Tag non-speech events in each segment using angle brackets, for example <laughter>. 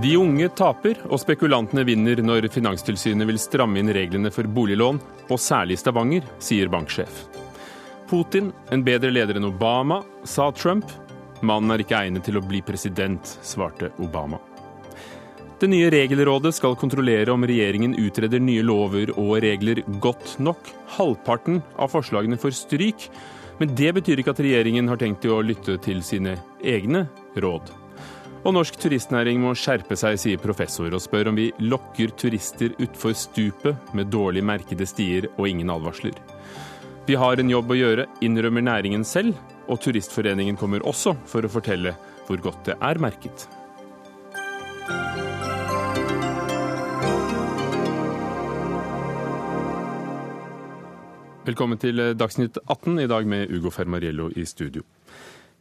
De unge taper, og spekulantene vinner når Finanstilsynet vil stramme inn reglene for boliglån, og særlig Stavanger, sier banksjef. Putin, en bedre leder enn Obama, sa Trump. Mannen er ikke egnet til å bli president, svarte Obama. Det nye regelrådet skal kontrollere om regjeringen utreder nye lover og regler godt nok. Halvparten av forslagene får stryk, men det betyr ikke at regjeringen har tenkt å lytte til sine egne råd. Og norsk turistnæring må skjerpe seg, sier professor, og spør om vi lokker turister utfor stupet med dårlig merkede stier og ingen advarsler. Vi har en jobb å gjøre, innrømmer næringen selv, og Turistforeningen kommer også for å fortelle hvor godt det er merket. Velkommen til Dagsnytt 18, i dag med Ugo Fermariello i studio.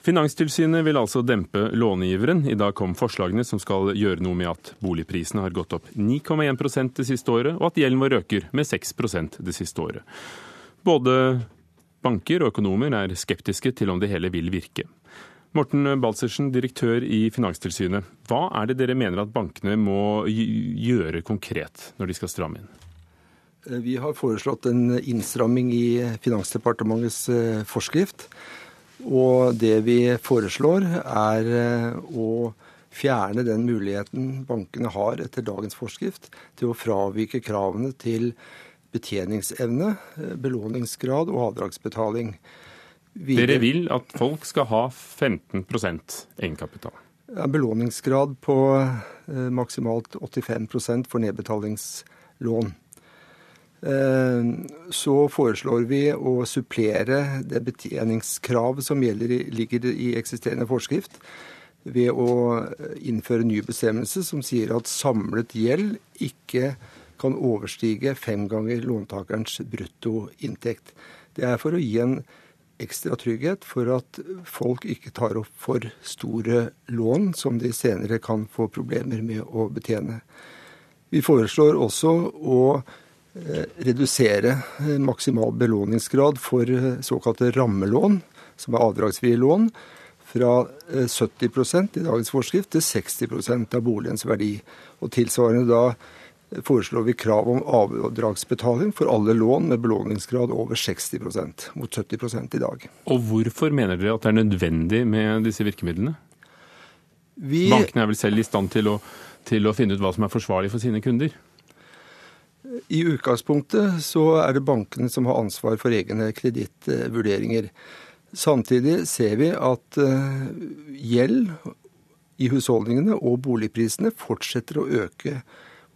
Finanstilsynet vil altså dempe lånegiveren. I dag kom forslagene som skal gjøre noe med at boligprisene har gått opp 9,1 det siste året, og at gjelden vår øker med 6 det siste året. Både banker og økonomer er skeptiske til om det hele vil virke. Morten Balsersen, direktør i Finanstilsynet. Hva er det dere mener at bankene må gjøre konkret når de skal stramme inn? Vi har foreslått en innstramming i Finansdepartementets eh, forskrift og det vi foreslår, er eh, å fjerne den muligheten bankene har etter dagens forskrift til å fravike kravene til betjeningsevne, eh, belåningsgrad og avdragsbetaling. Vi... Dere vil at folk skal ha 15% egenkapital? Belåningsgrad på eh, maksimalt 85% for nedbetalingslån. Eh, så foreslår vi å supplere det betjeningskravet som gjelder, ligger i eksisterende forskrift, ved å innføre ny bestemmelse som sier at samlet gjeld ikke kan overstige fem ganger låntakerens bruttoinntekt. Det er for å gi en ekstra trygghet for at folk ikke tar opp for store lån som de senere kan få problemer med å betjene. Vi foreslår også å redusere eh, maksimal belåningsgrad for eh, såkalte rammelån, som er avdragsfrie lån, fra 70% i dagens forskrift til 60% av boligens verdi. Og tilsvarende da foreslår vi krav om avdragsbetaling for alle lån med belåningsgrad over 60% mot 70 i dag. Og hvorfor mener dere at det er nødvendig med disse virkemidlene? Vi... Bankene er vel selv i stand til å, til å finne ut hva som er forsvarlig for sine kunder? I utgangspunktet så er det bankene som har ansvar for egne kredittvurderinger. Samtidig ser vi at eh, gjeld i husholdningene og boligprisene fortsetter å øke.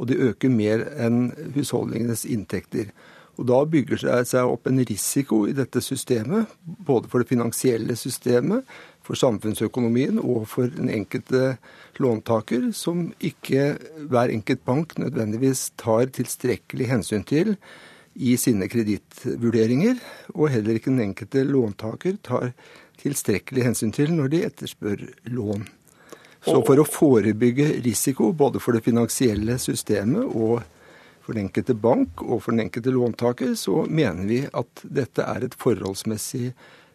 Og de øker mer enn husholdningenes inntekter. Og Da bygger det seg opp en risiko i dette systemet, både for det finansielle systemet, for samfunnsøkonomien og for den enkelte låntaker, som ikke hver enkelt bank nødvendigvis tar tilstrekkelig hensyn til i sine kredittvurderinger, og heller ikke den enkelte låntaker tar tilstrekkelig hensyn til når de etterspør lån. Så for å forebygge risiko både for det finansielle systemet og for den enkelte bank og for den enkelte låntaker, så mener vi at dette er et forholdsmessig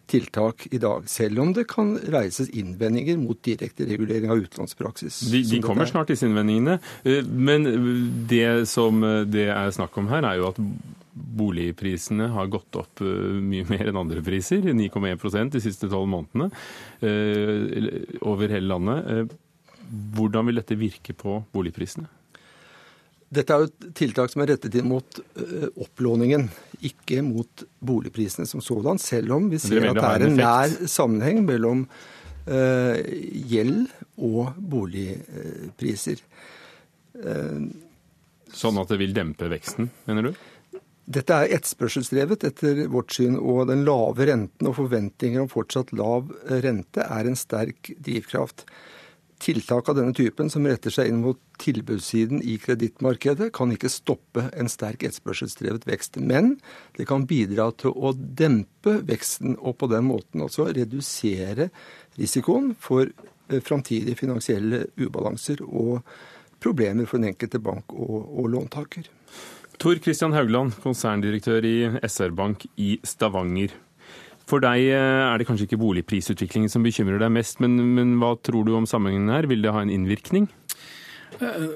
tiltak i dag, selv om det kan reises innvendinger mot direkte regulering av utlånspraksis. De, de kommer snart, disse innvendingene. Eh, men det som det er snakk om her, er jo at boligprisene har gått opp eh, mye mer enn andre priser, 9,1% de siste tolv månedene eh, over hele landet. Hvordan vil dette virke på boligprisene? Dette er jo et tiltak som er rettet inn mot uh, opplåningen, ikke mot boligprisene som sådan, selv om vi ser at det er en nær sammenheng mellom uh, gjeld og boligpriser. Uh, sånn at det vil dempe veksten, mener du? Dette er etterspørselsdrevet etter vårt syn, og den lave renten og forventninger om fortsatt lav rente er en sterk drivkraft. Tiltak av denne typen som retter seg inn mot tilbudssiden i kredittmarkedet, kan ikke stoppe en sterk etterspørselsdrevet vekst. Men det kan bidra til å dempe veksten, og på den måten også redusere risikoen for eh, framtidige finansielle ubalanser og problemer for den enkelte bank og, og låntaker. Tor Christian Haugland, konserndirektør i SR Bank i Stavanger. For deg er det kanskje ikke boligprisutviklingen som bekymrer deg mest, men, men hva tror du om sammenhengen her? Vil det ha en innvirkning?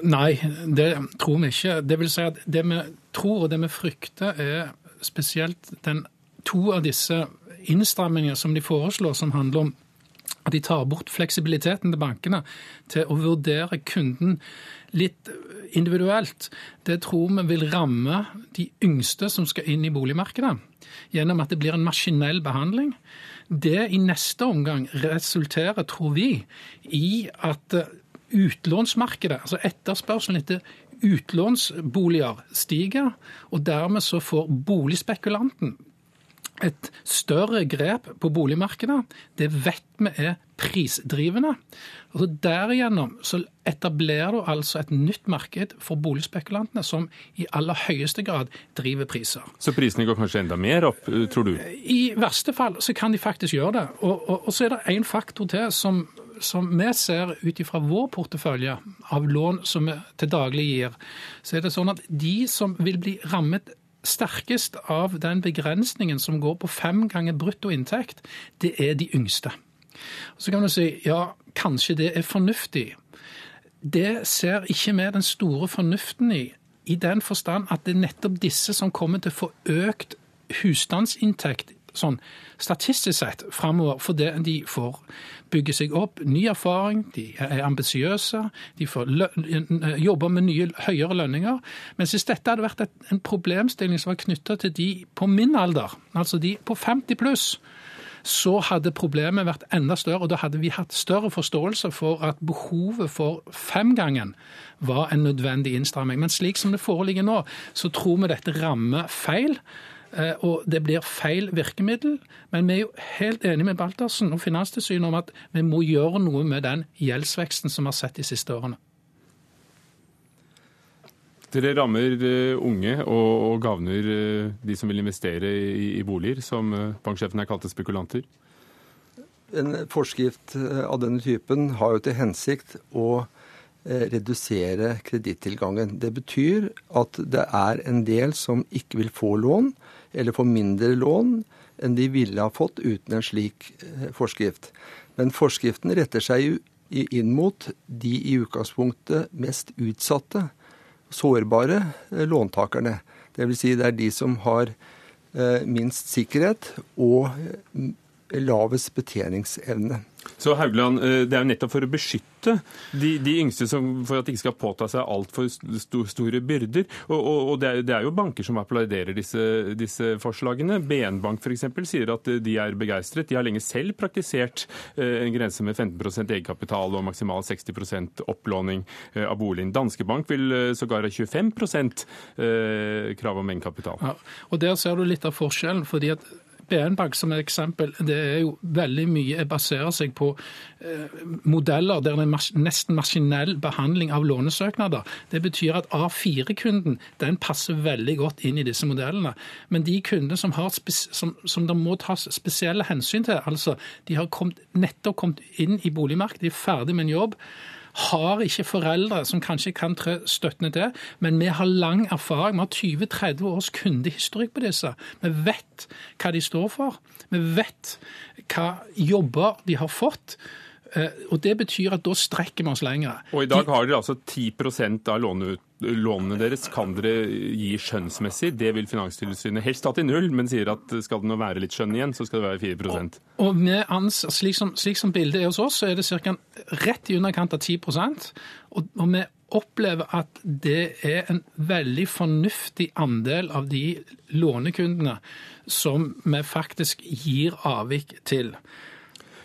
Nei, det tror vi ikke. Det vil si at det vi tror og det vi frykter, er spesielt den, to av disse innstrammingene som de foreslår, som handler om at de tar bort fleksibiliteten til bankene til å vurdere kunden litt individuelt. Det tror vi vil ramme de yngste som skal inn i boligmarkedet, gjennom at det blir en maskinell behandling. Det i neste omgang resulterer, tror vi, i at utlånsmarkedet, altså etterspørselen etter utlånsboliger, stiger. Og dermed så får boligspekulanten et større grep på boligmarkedet. Det vet vi er prisdrivende. Og så Derigjennom så etablerer du altså et nytt marked for boligspekulantene, som i aller høyeste grad driver priser. Så prisene går kanskje enda mer opp, tror du? I verste fall så kan de faktisk gjøre det. Og, og, og så er det én faktor til som, som vi ser ut ifra vår portefølje av lån som vi til daglig gir, så er det sånn at de som vil bli rammet sterkest av den begrensningen som går på fem ganger brutto inntekt, det er de yngste. Så kan du si ja, kanskje det er fornuftig. Det ser ikke vi den store fornuften i, i den forstand at det er nettopp disse som kommer til å få økt husstandsinntekt sånn statistisk sett framover fordi de får bygge seg opp ny erfaring, de er ambisiøse, de får jobbe med nye, høyere lønninger. Mens hvis dette hadde vært en problemstilling som var knytta til de på min alder, altså de på 50 pluss, så hadde problemet vært enda større, og da hadde vi hatt større forståelse for at behovet for femgangen var en nødvendig innstramming. Men slik som det foreligger nå, så tror vi dette rammer feil. Eh, og det blir feil virkemiddel. Men vi er jo helt enige med Baltersen og Finanstilsynet om at vi må gjøre noe med den gjeldsveksten som vi har sett de siste årene. Dere rammer eh, unge og, gavner gagner eh, de som vil investere i, i boliger, som banksjefen her kalte spekulanter? En forskrift av denne typen har jo til hensikt å redusere kredittilgangen. Det betyr at det er en del som ikke vil få lån, eller få mindre lån enn de ville ha fått uten en slik eh, forskrift. Men forskriften retter seg inn mot de i utgangspunktet mest utsatte, sårbare eh, låntakerne. Dvs. Si det er de som har eh, minst sikkerhet og lavest betjeningsevne. Så Haugland, eh, Det er jo nettopp for å beskytte de, de yngste som, for at de ikke skal påta seg altfor store byrder. Og, og, og det, er, det, er, jo banker som applauderer disse, disse forslagene. BN Bank f.eks. sier at de er begeistret. De har lenge selv praktisert eh, en grense med 15% egenkapital og maksimalt 60 opplåning eh, av boligen. Danske Bank vil sågar ha 25% krav om egenkapital. Ja, og Der ser du litt av forskjellen. fordi at BN-Bank som et eksempel, det er jo veldig mye baserer seg på eh, modeller der det er nesten maskinell behandling av lånesøknader. Det betyr at A4-kunden den passer veldig godt inn i disse modellene. Men de kundene som, som, som det må tas spesielle hensyn til, altså de har kommet, nettopp kommet inn i boligmarkedet, de er ferdig med en jobb, har ikke foreldre som kanskje kan trø støttende til, men vi har lang erfaring. Vi har 20-30 års kundehistorikk på disse. Vi vet hva de står for. Vi vet hva jobber de har fått. Eh, og Det betyr at da strekker vi oss lenger. Og I dag har dere altså 10% av lånene deres kan dere gi skjønnsmessig. Det vil Finanstilsynet helst ha til null, men sier at skal det nå være litt skjønn igjen, så skal det være 4 Og, og ans, slik, som, slik, som, bildet er hos oss, så er det ca. rett i underkant av 10 og, og vi opplever at det er en veldig fornuftig andel av de lånekundene som vi faktisk gir avvik til.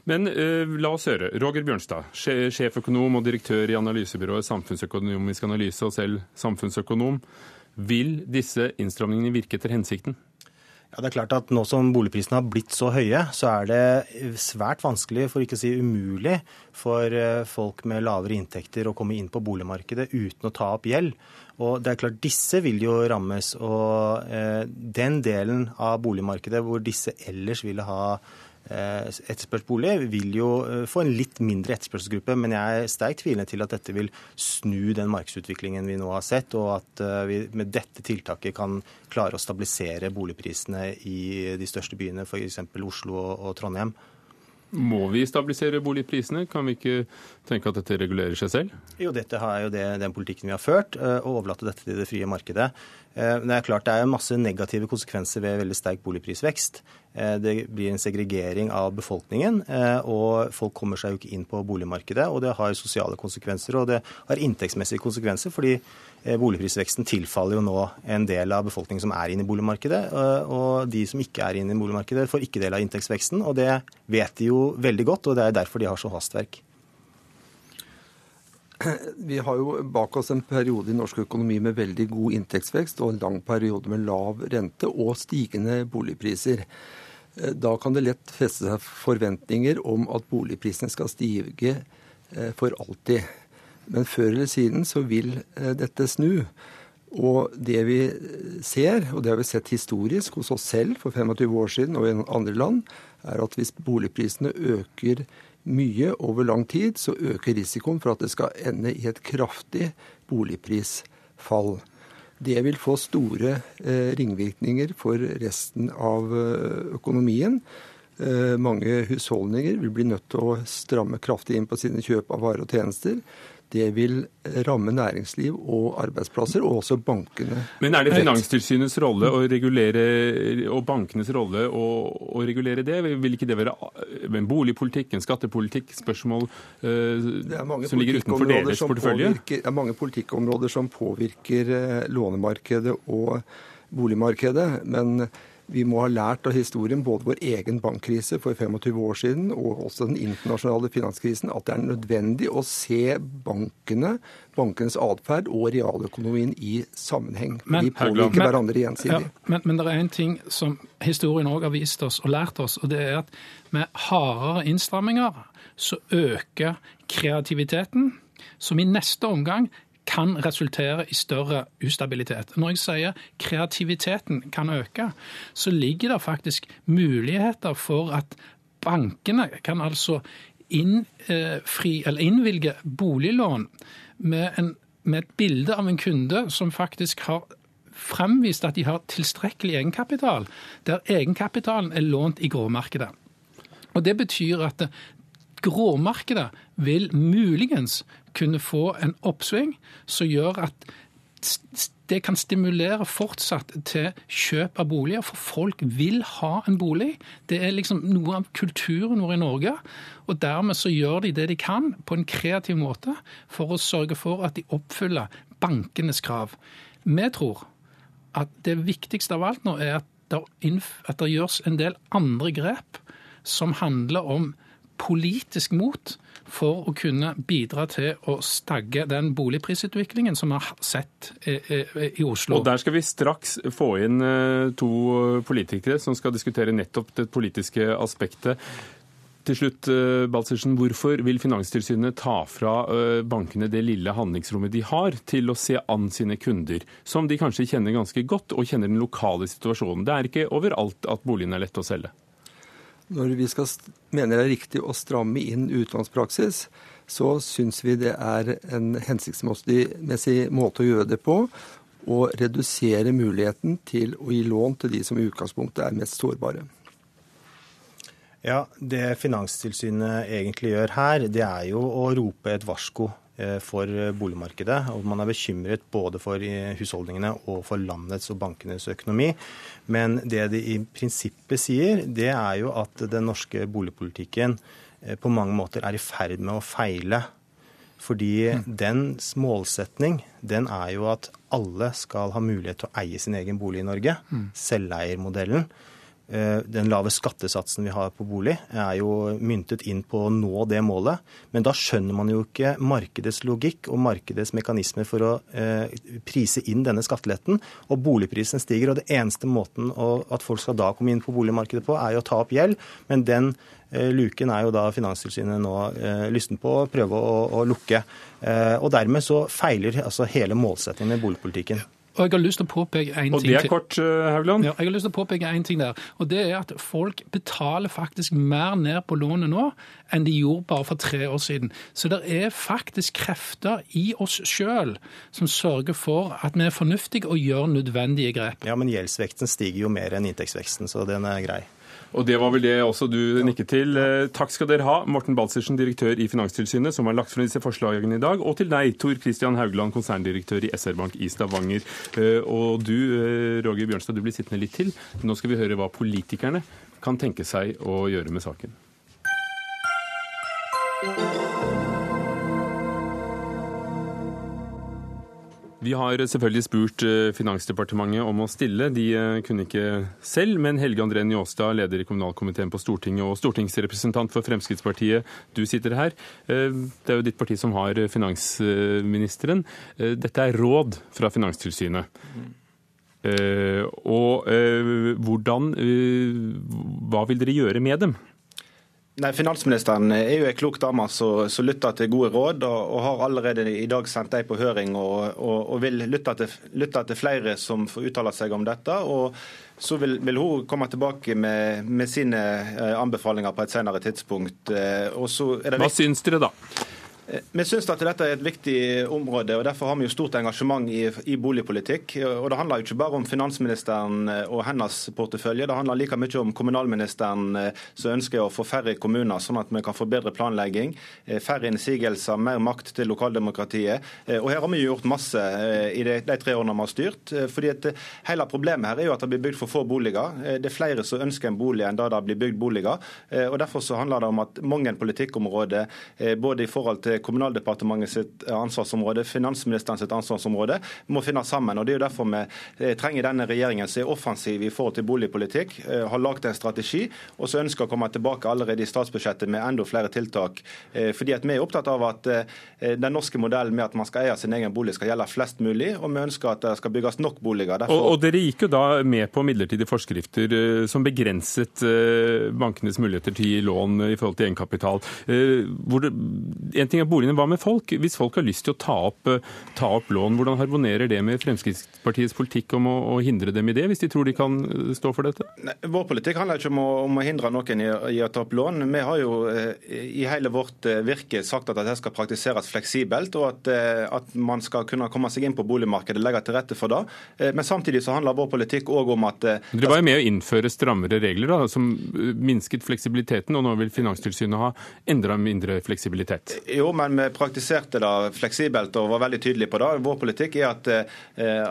Men uh, la oss høre. Roger Bjørnstad, sjeføkonom og direktør i analysebyrået Samfunnsøkonomisk analyse og selv samfunnsøkonom. Vil disse innstramningene virke etter hensikten? Ja, det er klart at Nå som boligprisene har blitt så høye, så er det svært vanskelig, for ikke å si umulig, for eh, folk med lavere inntekter å komme inn på boligmarkedet uten å ta opp gjeld. Og det er klart, Disse vil jo rammes. og eh, Den delen av boligmarkedet hvor disse ellers ville ha Eh, bolig vil jo eh, få en litt mindre etterspørselsgruppe, men jeg er sterkt tvilende til at dette vil snu den markedsutviklingen vi nå har sett, og at eh, vi med dette tiltaket kan klare å stabilisere boligprisene i de største byene, f.eks. Oslo og Trondheim. Må vi stabilisere boligprisene? Kan vi ikke tenke at dette regulerer seg selv? Jo, dette er jo det, den politikken vi har ført, å overlate dette til det frie markedet. Det er klart det er masse negative konsekvenser ved veldig sterk boligprisvekst. Eh, det blir en segregering av befolkningen, eh, og folk kommer seg jo ikke inn på boligmarkedet. Og det har sosiale konsekvenser, og det har inntektsmessige konsekvenser, fordi eh, boligprisveksten tilfaller jo nå en del av befolkningen som er inne i boligmarkedet. Og de som ikke er inne i boligmarkedet, får ikke del av inntektsveksten. Og det vet de jo veldig godt, og det er derfor de har så hastverk. Vi har jo bak oss en periode i norsk økonomi med veldig god inntektsvekst og en lang periode med lav rente og stigende boligpriser. Eh, da kan det lett feste seg forventninger om at boligprisene skal stige eh, for alltid. Men før eller siden så vil eh, dette snu. Og det vi ser, og det har vi sett historisk hos oss selv for 25 år siden og i andre land, er at hvis boligprisene øker mye over lang tid, så øker risikoen for at det skal ende i et kraftig boligprisfall. Det vil få store eh, ringvirkninger for resten av eh, økonomien. Eh, mange husholdninger vil bli nødt til å stramme kraftig inn på sine kjøp av varer og tjenester det vil ramme næringsliv og arbeidsplasser, og også bankene. Men er det Finanstilsynets rolle å regulere, og bankenes rolle å, å regulere det? Vil ikke det være en boligpolitikk, en skattepolitikk, spørsmål uh, som ligger utenfor deres portefølje? Det er mange politikkområder som påvirker uh, lånemarkedet og boligmarkedet. men vi må ha lært av historien, både vår egen bankkrise for 25 år siden og også den internasjonale finanskrisen, at det er nødvendig å se bankene, bankenes atferd og realøkonomien i sammenheng. Men, de påvirker hverandre gjensidig. Ja, men, men, det er en ting som historien òg har vist oss og lært oss, og det er at med hardere innstramminger så øker kreativiteten, som i neste omgang kan resultere i større ustabilitet. Når jeg sier kreativiteten kan øke, så ligger det faktisk muligheter for at bankene kan altså innfri, eller innvilge boliglån med, en, med et bilde av en kunde som faktisk har fremvist at de har tilstrekkelig egenkapital, der egenkapitalen er lånt i gråmarkedet. Og Det betyr at gråmarkedet vil muligens kunne få en oppsving som gjør at det kan stimulere fortsatt til kjøp av boliger, for folk vil ha en bolig. Det er liksom noe av kulturen vår i Norge. Og dermed så gjør de det de kan på en kreativ måte for å sørge for at de oppfyller bankenes krav. Vi tror at det viktigste av alt nå er at det, at gjøres en del andre grep som handler om politisk mot for å kunne bidra til å stagge den boligprisutviklingen som vi har sett i Oslo. Og Der skal vi straks få inn eh, to politikere som skal diskutere nettopp det politiske aspektet. Til slutt, eh, Balsersen, Hvorfor vil Finanstilsynet ta fra eh, bankene det lille handlingsrommet de har til å se an sine kunder, som de kanskje kjenner ganske godt, og kjenner den lokale situasjonen? Det er ikke overalt at boligen er lett å selge. Når vi skal, mener det er riktig å stramme inn utlånspraksis, så syns vi det er en hensiktsmessig måte å gjøre det på. Å redusere muligheten til å gi lån til de som i utgangspunktet er mest sårbare. Ja, Det Finanstilsynet egentlig gjør her, det er jo å rope et varsko for boligmarkedet. og Man er bekymret både for eh, husholdningene og for landets og bankenes økonomi. Men det de i prinsippet sier, det er jo at den norske boligpolitikken eh, på mange måter er i ferd med å feile. Fordi mm. dens målsetning den er jo at alle skal ha mulighet til å eie sin egen bolig i Norge. Mm. Selveiermodellen. Eh, den lave skattesatsen vi har på bolig, er jo myntet inn på å nå det målet. Men da skjønner man jo ikke markedets logikk og markedets mekanismer for å eh, prise inn denne skatteletten. Og boligprisen stiger, og det eneste måten at folk skal da komme inn på boligmarkedet på, er jo å ta opp gjeld. Men den eh, luken er jo da Finanstilsynet nå lysten på å prøve å, lukke. Og dermed så feiler altså hele målsettingen med boligpolitikken. Og jeg har lyst til å påpeke en ting Og det er kort, eh, Haugland? Ja, jeg har lyst til å påpeke en ting der. Og det er at folk betaler faktisk mer ned på lånet nå enn de gjorde bare for tre år siden. Så det er faktisk krefter i oss sjøl som sørger for at vi er fornuftige og gjør nødvendige grep. Ja, men gjeldsveksten stiger jo mer enn inntektsveksten, så den er grei. Og det var vel det også du nikket til. Eh, takk skal dere ha, Morten Balsersen, direktør i Finanstilsynet, som har lagt frem disse forslagene i dag. Og til deg, Tor Christian Haugland, konserndirektør i SR-Bank i Stavanger. Eh, og du, eh, Roger Bjørnstad, du blir sittende litt til. Nå skal vi høre hva politikerne kan tenke seg å gjøre med saken. Vi har selvfølgelig spurt eh, Finansdepartementet om å stille. De eh, kunne ikke selv, men Helge André Njåstad, leder i kommunalkomiteen på Stortinget og stortingsrepresentant for Fremskrittspartiet, du sitter her. Eh, det er jo ditt parti som har finansministeren. Dette er råd fra Finanstilsynet. Og hvordan Hva vil dere gjøre med dem? Nei, Finansministeren er jo en klok dame som lytter til gode råd, og, og, har allerede i dag sendt dem på høring og, og, og vil lytte til, lytte til, flere som får uttale seg om dette. og så vil, vil hun komme tilbake med, med sine eh, anbefalinger på et senere tidspunkt. Eh, Hva syns dere, da? Vi syns at dette er et viktig område, og derfor har vi jo stort engasjement i, i, boligpolitikk. Og Det handler jo ikke bare om finansministeren eh, og hennes portefølje, det handler like mye om kommunalministeren eh, som ønsker å få færre kommuner, sånn at vi kan få bedre planlegging, eh, færre innsigelser, mer makt til lokaldemokratiet. Og Her har vi gjort masse i de, de tre årene vi har styrt. fordi at Hele problemet her er jo at det blir bygd for få boliger. Det er flere som ønsker en bolig enn da det blir bygd boliger. og Derfor så handler det om at mange politikkområder, både i forhold til Kommunaldepartementet sitt ansvarsområde, finansministeren sitt ansvarsområde, må finne sammen. og Det er jo derfor vi eh, trenger denne regjeringen som er offensiv i forhold til boligpolitikk, eh, har lagd en strategi, og så ønsker å komme tilbake allerede i statsbudsjettet med enda flere tiltak. Eh, fordi at Vi er opptatt av at den norske modellen med at man skal eie sin egen bolig, skal gjelde flest mulig, og vi ønsker at det skal bygges nok boliger. Derfor... Og, og Dere gikk jo da med på midlertidige forskrifter som begrenset bankenes muligheter til lån i forhold til egenkapital. Hvor det, en ting er boligene. Hva med folk? Hvis folk har lyst til å ta opp, eh, ta opp lån, hvordan harmonerer det med Fremskrittspartiets politikk om å, å, hindre dem i det, hvis de tror de kan eh, stå for dette? Nei, vår politikk handler ikke om å, om å hindre noen i, i, å ta opp lån. Vi har jo eh, i hele vårt virke sagt at dette skal praktiseres fleksibelt, og at, at, man skal kunne komme seg inn på boligmarkedet, legge til rette for det. Men samtidig så handler vår politikk òg om at Dere var jo med å innføre strammere regler da, som minsket fleksibiliteten, og nå vil Finanstilsynet ha enda mindre fleksibilitet? Jo, men vi praktiserte det fleksibelt og var veldig tydelige på det. Vår politikk er at eh,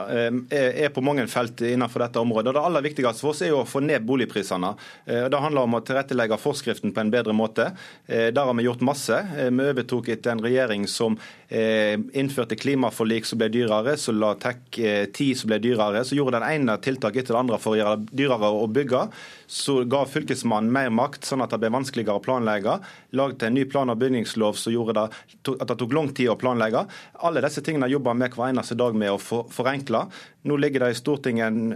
er på mange felt innenfor dette området. Det aller viktigste for oss er jo å få ned boligprisene. Eh, det handler om å tilrettelegge forskriften på en bedre måte. Eh, der har vi gjort masse. Vi overtok etter en regjering som innførte klimaforlik som ble dyrere, som la TEK10 som ble dyrere. Så gjorde den ene tiltaket etter det andre for å gjøre det dyrere å bygge. Så ga Fylkesmannen mer makt, sånn at det ble vanskeligere å planlegge. Lagde en ny plan- og bygningslov som gjorde det at det tok lang tid å planlegge. Alle disse tingene jobber vi hver eneste dag med å forenkle. Nå ligger det i Stortinget en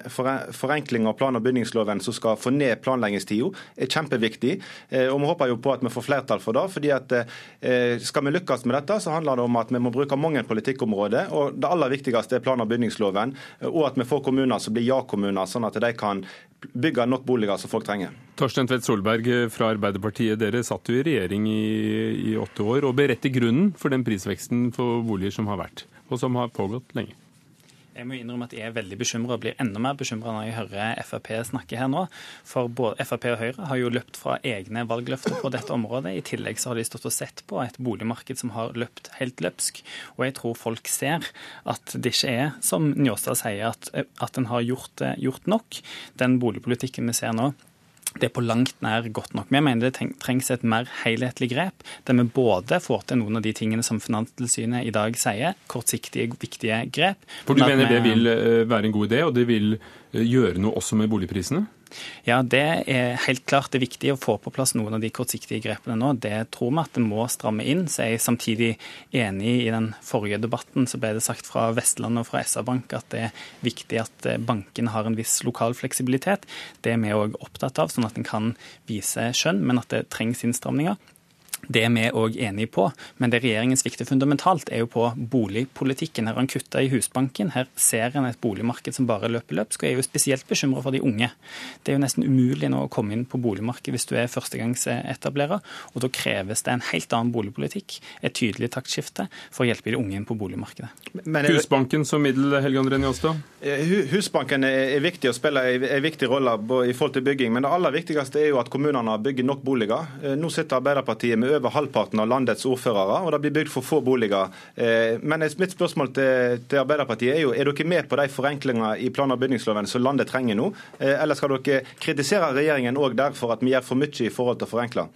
forenkling av plan- og bygningsloven som skal få ned planleggingstida. er kjempeviktig. Eh, og Vi håper jo på at vi får flertall for det. fordi at eh, Skal vi lykkes med dette, så handler det om at vi må bruke mange politikkområder. og Det aller viktigste er plan- og bygningsloven, og at vi får kommuner som blir ja-kommuner, sånn at de kan bygge nok boliger som folk trenger. Torstein Tvedt Solberg fra Arbeiderpartiet, dere satt jo i regjering i, i åtte år og beredte grunnen for den prisveksten for boliger som har vært, og som har pågått lenge. Jeg må innrømme at jeg er veldig bekymra og blir enda mer bekymra når jeg hører Frp snakke her nå. For både Frp og Høyre har jo løpt fra egne valgløfter på dette området. I tillegg så har de stått og sett på et boligmarked som har løpt helt løpsk. Og jeg tror folk ser at det ikke er som Njåstad sier, at, at en har gjort, gjort nok. Den boligpolitikken vi ser nå, det er på langt nær godt nok. Vi mener det trengs et mer helhetlig grep, der vi både får til noen av de tingene som Finanstilsynet i dag sier, kortsiktige, viktige grep. For du mener det vil eh, være en god idé, og det vil eh, gjøre noe også med boligprisene? Ja, Det er helt klart det er viktig å få på plass noen av de kortsiktige grepene nå. Det tror vi at det må stramme inn. Så er jeg samtidig enig i den forrige debatten så ble det sagt fra Vestlandet og fra SR-Bank at det er viktig at eh, bankene har en viss lokal fleksibilitet. Det er vi òg opptatt av, sånn at en kan vise skjønn, men at det trengs innstramninger. Det er vi òg enige på, men det regjeringen svikter fundamentalt, er jo på boligpolitikken. Her har en kutta i Husbanken. Her ser en et boligmarked som bare løper løpsk, og er jo spesielt bekymra for de unge. Det er jo nesten umulig nå å komme inn på boligmarkedet hvis du er førstegangsetablerer, og da kreves det en helt annen boligpolitikk, et tydelig taktskifte, for å hjelpe de unge inn på boligmarkedet. Men, Husbanken som middel, Helge André Njåstad? Eh, Husbanken er viktig å spille en viktig rolle i forhold til bygging, men det aller viktigste er jo at kommunene bygger nok boliger. Eh, nå sitter Arbeiderpartiet med over halvparten av landets ordførere, og det blir bygd for få boliger. Eh, men mitt spørsmål til, til Arbeiderpartiet er jo, er dere med på de forenklingene i plan- og bygningsloven som landet trenger nå, eh, eller skal dere kritisere regjeringen òg der for at vi gjør for mye i forhold til å forenkle?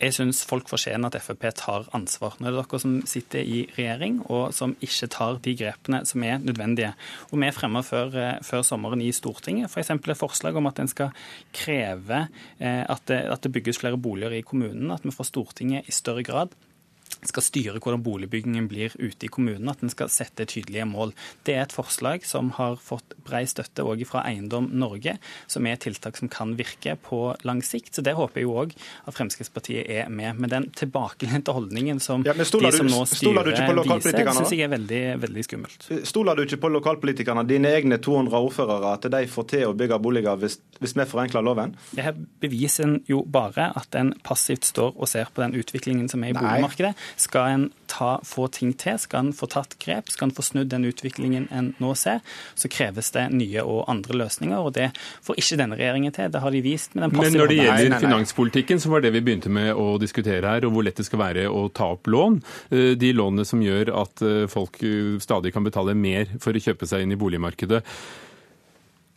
Jeg syns folk fortjener at Frp tar ansvar. Nå er det dere som sitter i regjering og som ikke tar de grepene som er nødvendige. Og Vi fremmer før, eh, før, sommeren i Stortinget f.eks. For et forslag om at en skal kreve eh, at det, at det bygges flere boliger i kommunen. At vi fra Stortinget i større grad skal styre hvordan boligbyggingen blir ute i kommunen, at en skal sette tydelige mål. Det er et forslag som har fått brei støtte òg fra Eiendom Norge, som er tiltak som kan virke på lang sikt. Så Det håper jeg jo òg at Fremskrittspartiet er med. Men den tilbakelente holdningen som ja, de som nå styrer viser, syns jeg er veldig, veldig skummelt. Stoler du ikke på lokalpolitikerne, dine egne 200 ordførere, at de får til å bygge boliger hvis, hvis vi forenkler loven? Det her beviser en jo bare at en passivt står og ser på den utviklingen som er i boligmarkedet. Skal en ta, få ting til, skal en få tatt grep, skal en få snudd den utviklingen en nå ser, så kreves det nye og andre løsninger. og Det får ikke denne regjeringen til. Det har de vist. Men når det gjelder nei, nei, nei. finanspolitikken, så var det vi begynte med å diskutere her, og hvor lett det skal være å ta opp lån. Eh, de lånene som gjør at eh, folk eh, stadig kan betale mer for å kjøpe seg inn i boligmarkedet.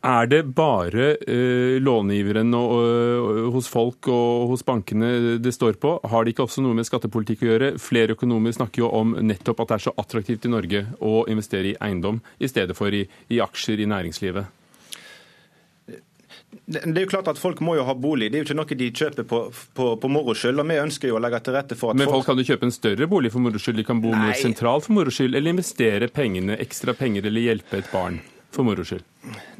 Er det bare uh, långiveren og, uh, hos folk og hos bankene det står på? Har det ikke også noe med skattepolitikk å gjøre? Flere økonomer snakker jo om nettopp at det er så attraktivt i Norge å investere i eiendom i stedet for i, i aksjer i næringslivet. Det er jo klart at Folk må jo ha bolig. Det er jo ikke noe de kjøper på, på, på moro skyld. og vi ønsker jo å legge til rette for at Men folk, folk kan jo kjøpe en større bolig for moro skyld? De kan bo mer sentralt for moro skyld? Eller investere pengene, ekstra penger eller hjelpe et barn for moro skyld?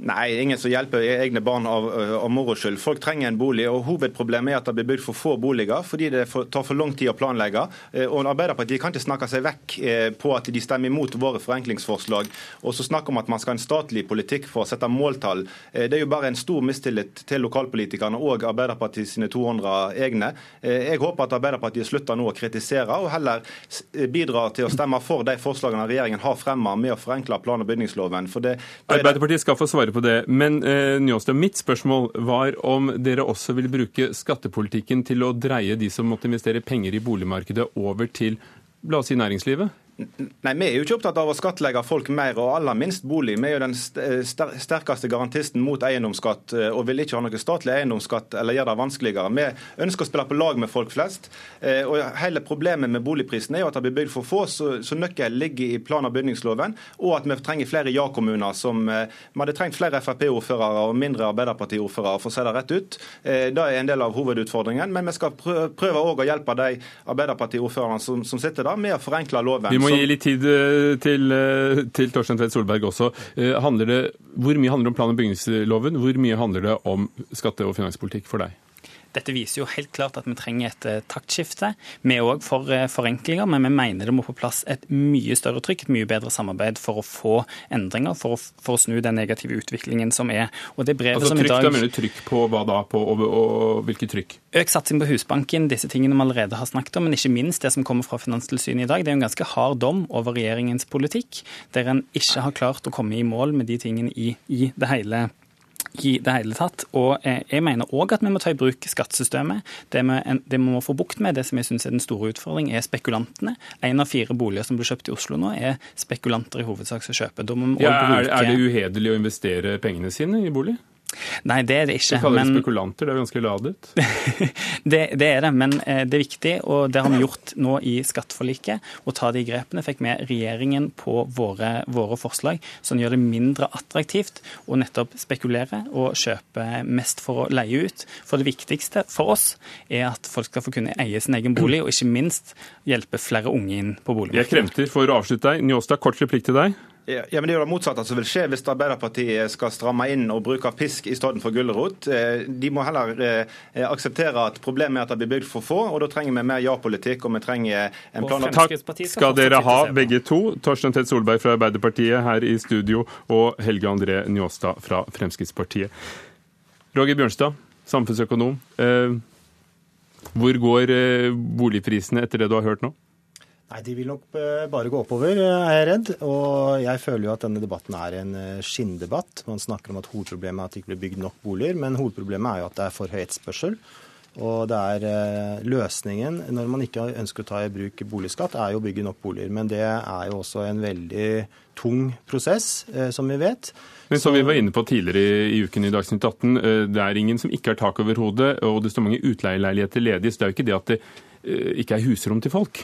Nei, ingen som hjelper egne barn av, av moro skyld. Folk trenger en bolig. og Hovedproblemet er at det blir bygd for få boliger fordi det tar for lang tid å planlegge. Og Arbeiderpartiet kan ikke snakke seg vekk på at de stemmer imot våre forenklingsforslag og så snakke om at man skal ha en statlig politikk for å sette måltall. Det er jo bare en stor mistillit til lokalpolitikerne og Arbeiderpartiet sine 200 egne. Jeg håper at Arbeiderpartiet slutter nå å kritisere og heller bidrar til å stemme for de forslagene regjeringen har fremmet med å forenkle plan- og bygningsloven. For det, Arbeiderpartiet skal få svare på det. Men eh, Njåstad, mitt spørsmål var om dere også vil bruke skattepolitikken til å dreie de som måtte investere penger i boligmarkedet, over til la oss si næringslivet? Nei, Vi er jo ikke opptatt av å skattlegge folk mer, og aller minst bolig. Vi er jo den eh, sterkeste garantisten mot eiendomsskatt eh, og vil ikke ha noe statlig eiendomsskatt eller gjøre det vanskeligere. Vi ønsker å spille på lag med folk flest. Eh, og Hele problemet med boligprisene er jo at det blir bygd for få, så, så nøkkelen ligger i plan- og bygningsloven, og at vi trenger flere ja-kommuner. som Vi hadde trengt flere Frp-ordførere og mindre Arbeiderparti-ordførere, for å si det rett ut. Det er en del av hovedutfordringen. Men vi skal prøve òg å hjelpe de Arbeiderparti-ordførerne som, sitter der, med å forenkle loven. Må gi litt tid eh, til, eh, til Torstein Tvedt Solberg også. Handler det, hvor mye handler det om plan- og bygningsloven? Hvor mye handler det om skatte- og finanspolitikk for deg? Dette viser jo helt klart at vi trenger et eh, taktskifte. Vi er òg for eh, forenklinger, men vi mener det må på plass et mye større trykk, et mye bedre samarbeid for å få endringer, for å, for å snu den negative utviklingen som er. Og det brevet altså, som trykk, i dag... Da mener du trykk på hva da? På, og, og hvilket trykk? Økt satsing på Husbanken, disse tingene vi allerede har snakket om, men ikke minst det som kommer fra Finanstilsynet i dag. Det er en ganske hard dom over regjeringens politikk, der en ikke har klart å komme i mål med de tingene i, i det hele i det hele tatt. Og eh, jeg mener òg at vi må ta i bruk skattesystemet. Det vi, det vi må få bukt med, det som jeg syns er den store utfordringen, er spekulantene. Én av fire boliger som blir kjøpt i Oslo nå, er spekulanter i hovedsak som kjøper. Ja, er, er det uhederlig å investere pengene sine i bolig? Nei, det er det ikke. Du kaller det spekulanter, det er ganske ladet? <laughs> det, det, er det, men eh, det er viktig, og det har vi gjort nå i skatteforliket. Å ta de grepene. Fikk med regjeringen på våre, våre forslag som gjør det mindre attraktivt å nettopp spekulere og kjøpe mest for å leie ut. For det viktigste for oss er at folk skal få kunne eie sin egen bolig, og ikke minst hjelpe flere unge inn på boligmarkedet. Jeg kremter for å avslutte deg. Njåstad, kort replikk til deg. Ja, men Det er jo det motsatte som vil skje hvis Arbeiderpartiet skal stramme inn og bruke pisk i stedet for gulrot. Eh, de må heller eh, akseptere at problemet er at det blir bygd for få, og da trenger vi mer ja-politikk og vi trenger en plan. Takk skal dere ha, begge to. Torstein Tvedt Solberg fra Arbeiderpartiet her i studio, og Helge André Njåstad fra Fremskrittspartiet. Roger Bjørnstad, samfunnsøkonom. Eh, hvor går boligprisene etter det du har hørt nå? Nei, De vil nok eh, bare gå oppover, eh, er jeg redd. Og jeg føler jo at denne debatten er en eh, skinndebatt. Man snakker om at hovedproblemet er at det ikke blir bygd nok boliger, men hovedproblemet er jo at det er for høy etterspørsel. Og det er løsningen når man ikke ønsker å ta i bruk boligskatt, er jo å bygge nok boliger. Men det er jo også en veldig tung prosess, som vi vet. Men som vi var inne på tidligere i uken i Dagsnytt 18, det er ingen som ikke har tak over hodet, og det står mange utleieleiligheter ledige. Så det er jo ikke det at det ikke er husrom til folk.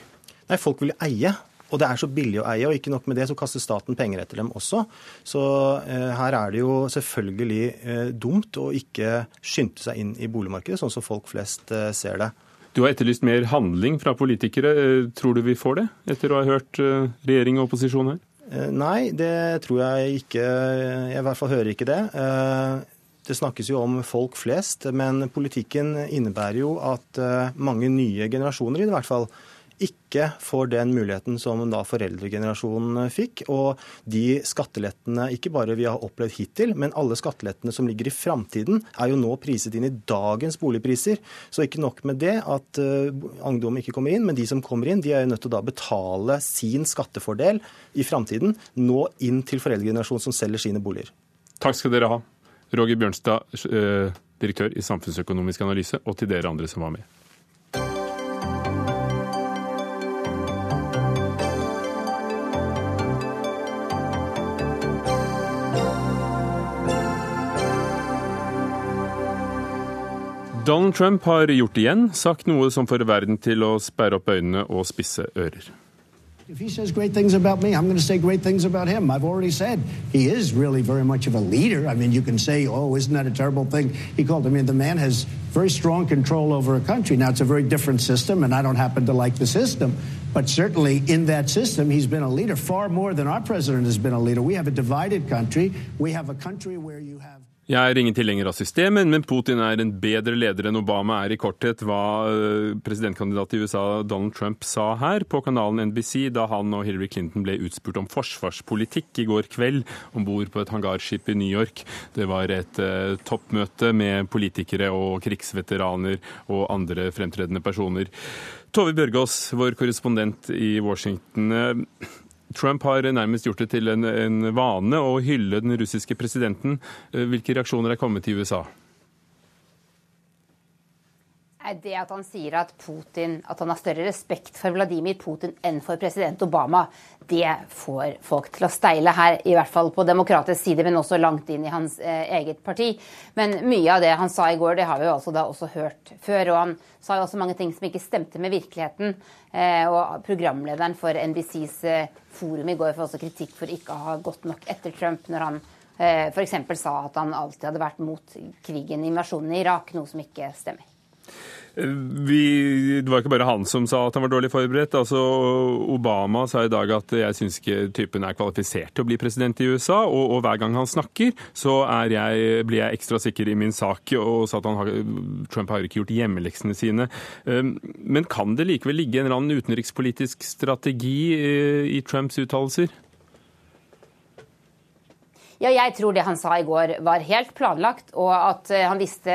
Nei, folk vil eie. Og det er så billig å eie, og ikke nok med det, så kaster staten penger etter dem også. Så eh, her er det jo selvfølgelig eh, dumt å ikke skynde seg inn i boligmarkedet, sånn som folk flest eh, ser det. Du har etterlyst mer handling fra politikere. Eh, tror du vi får det, etter å ha hørt eh, regjering og opposisjon her? Eh, nei, det tror jeg ikke. Jeg i hvert fall hører ikke det. Det snakkes jo om folk flest, men politikken innebærer jo at mange nye generasjoner i det hvert fall ikke får den muligheten som da foreldregenerasjonen fikk. Og de skattelettene ikke bare vi har opplevd hittil, men alle skattelettene som ligger i framtiden, er jo nå priset inn i dagens boligpriser. Så ikke nok med det at ungdom ikke kommer inn, men de som kommer inn, de er jo nødt til å da betale sin skattefordel i framtiden nå inn til foreldregenerasjonen som selger sine boliger. Takk skal dere ha. Roger Bjørnstad, eh, direktør i Samfunnsøkonomisk analyse, og til dere andre som var med. Donald Trump har gjort igjen, sagt noe som får verden til å sperre opp øynene og spisse ører. If he says great things about me, I'm going to say great things about him. I've already said he is really very much of a leader. I mean, you can say, oh, isn't that a terrible thing? He called, I mean, the man has very strong control over a country. Now, it's a very different system, and I don't happen to like the system. But certainly in that system, he's been a leader far more than our president has been a leader. We have a divided country. We have a country where you have Jeg er ingen tilhenger av systemet, men Putin er en bedre leder enn Obama er i korthet hva eh, presidentkandidat i USA Donald Trump sa her på kanalen NBC da han og Hillary Clinton ble utspurt om forsvarspolitikk i går kveld om bord på et hangarskip i New York. Det var et uh, toppmøte med politikere og krigsveteraner og andre fremtredende personer. Tove Bjørgaas, vår korrespondent i Washington. Trump har nærmest gjort det til en, en vane å hylle den russiske presidenten. Eh, hvilke reaksjoner er kommet i USA? Det at han sier at, Putin, at han har større respekt for Vladimir Putin enn for president Obama, det får folk til å steile her, i hvert fall på demokratisk side, men også langt inn i hans eh, eget parti. Men mye av det han sa i går, det har vi jo altså da også hørt før. Og han sa jo også mange ting som ikke stemte med virkeligheten. Eh, og programlederen for NBCs eh, forum i går får også kritikk for ikke å ha gått nok etter Trump når han eh, f.eks. sa at han alltid hadde vært mot krigen, invasjonen i Irak, noe som ikke stemmer. Vi, det var ikke bare han som sa at han var dårlig forberedt. Altså, Obama sa i dag at jeg syns ikke typen er kvalifisert til å bli president i USA. Og, og hver gang han snakker, så jeg, blir jeg ekstra sikker i min sak og sa at har, Trump har ikke gjort hjemmeleksene sine. Um, men kan det likevel ligge en eller annen utenrikspolitisk strategi eh, i Trumps uttalelser? Ja, jeg tror det han sa i går var helt planlagt, og at eh, han visste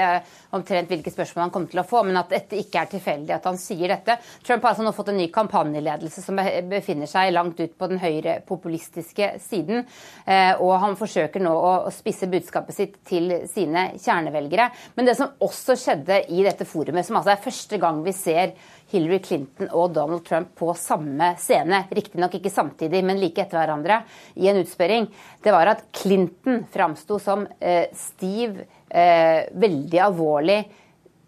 omtrent hvilke spørsmål han kom til å få, men at dette ikke er tilfeldig at han sier dette. Trump har altså nå fått en ny kampanjeledelse som befinner seg langt ut på den høyre populistiske siden, eh, og han forsøker nå å spisse budskapet sitt til sine kjernevelgere. Men det som også skjedde i dette forumet, som altså er første gang vi ser Hillary Clinton og Donald Trump på samme scene, riktignok ikke samtidig, men like etter hverandre, i en utspørring, det var at Clinton framsto som eh, stiv eh, veldig alvorlig,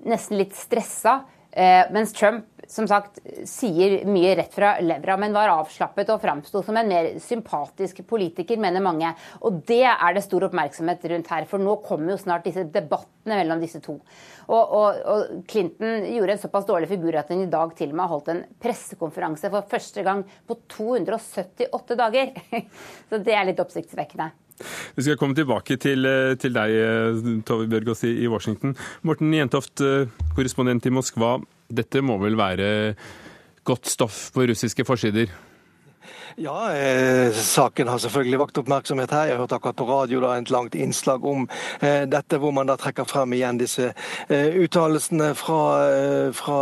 nesten litt stressa. Eh, mens Trump som sagt sier mye rett fra levra, men var avslappet og framsto som en mer sympatisk politiker, mener mange. Og det er det stor oppmerksomhet rundt her, for nå kommer jo snart disse debattene mellom disse to. Og, og, og Clinton gjorde en såpass dårlig figur at hun i dag til og med har holdt en pressekonferanse for første gang på 278 dager. <laughs> Så det er litt oppsiktsvekkende. Vi skal komme tilbake til, eh, til deg, eh, Tove Bjørgaas i Washington. Morten Jentoft, eh, korrespondent i Moskva. Dette må vel være godt stoff på russiske forsider? Ja, eh, saken har selvfølgelig vakt oppmerksomhet her. Jeg har hørt akkurat på radio da, et langt innslag om eh, dette, hvor man da trekker frem igjen disse eh, uttalelsene fra, eh, fra,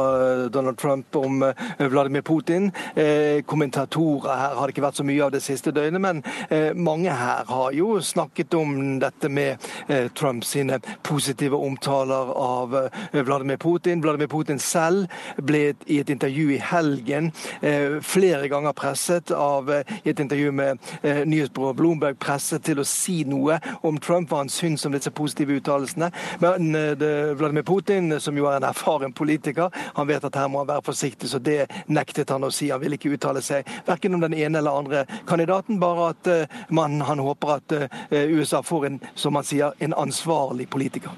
Donald Trump om eh, Vladimir Putin. Eh, kommentatorer her har det ikke vært så mye av det siste døgnet, men mange her har jo snakket om dette med Trump sine positive omtaler av Vladimir Putin. Vladimir Putin selv ble i et intervju i helgen flere ganger presset av av eh, i et intervju med eh, nyhetsbyrået Bloomberg presset til å si noe om Trump, hva han syns om disse positive uttalelsene. Men eh, Vladimir Putin, som jo er en erfaren politiker, han vet at her må han være forsiktig, så det nektet han å si. Han ville ikke uttale seg verken om den ene eller andre kandidaten, bare at man, han håper at USA får en, som han sier, en ansvarlig politiker.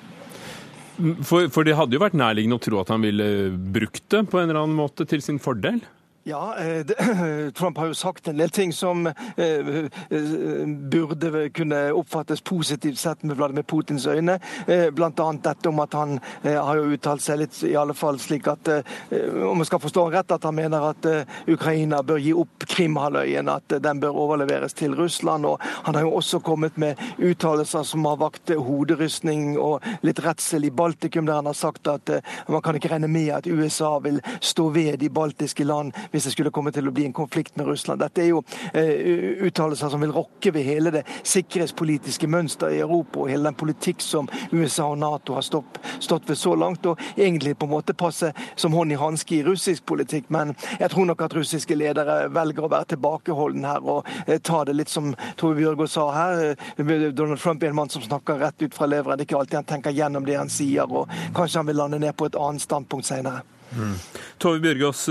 For, for, det hadde jo vært nærliggende å tro at han ville brukt det på en eller annen måte til sin fordel? Ja, eh, <clears throat> Trump har jo sagt en del ting som eh, eh, burde kunne oppfattes positivt sett med Vladimir Putins øyne. Bl.a. dette om at han har jo uttalt seg litt i alle fall slik at om jeg skal forstå rett, at han mener at Ukraina bør gi opp Krimhalvøyen, at den bør overleveres til Russland. Og han har jo også kommet med uttalelser som har vakt hoderystning og litt redsel i Baltikum, der han har sagt at man kan ikke regne med at USA vil stå ved de baltiske land hvis det skulle komme til å bli en konflikt med Russland. Dette er jo uh, uttalelser som vil rokke ved hele det sikkerhetspolitiske mønsteret i Europa og hele den politikk som USA og Nato har stopp, stått ved så langt, og egentlig på en måte passe som hånd i hanske i russisk politikk. Men jeg tror nok at russiske ledere velger å være tilbakeholden her og uh, ta det litt som Tove Bjørgaas sa her. Uh, Donald Trump er en mann som snakker rett ut fra leveren. Det er ikke alltid han tenker gjennom det han sier, og kanskje han vil lande ned på et annet standpunkt senere. Mm. Tove Bjørgaas,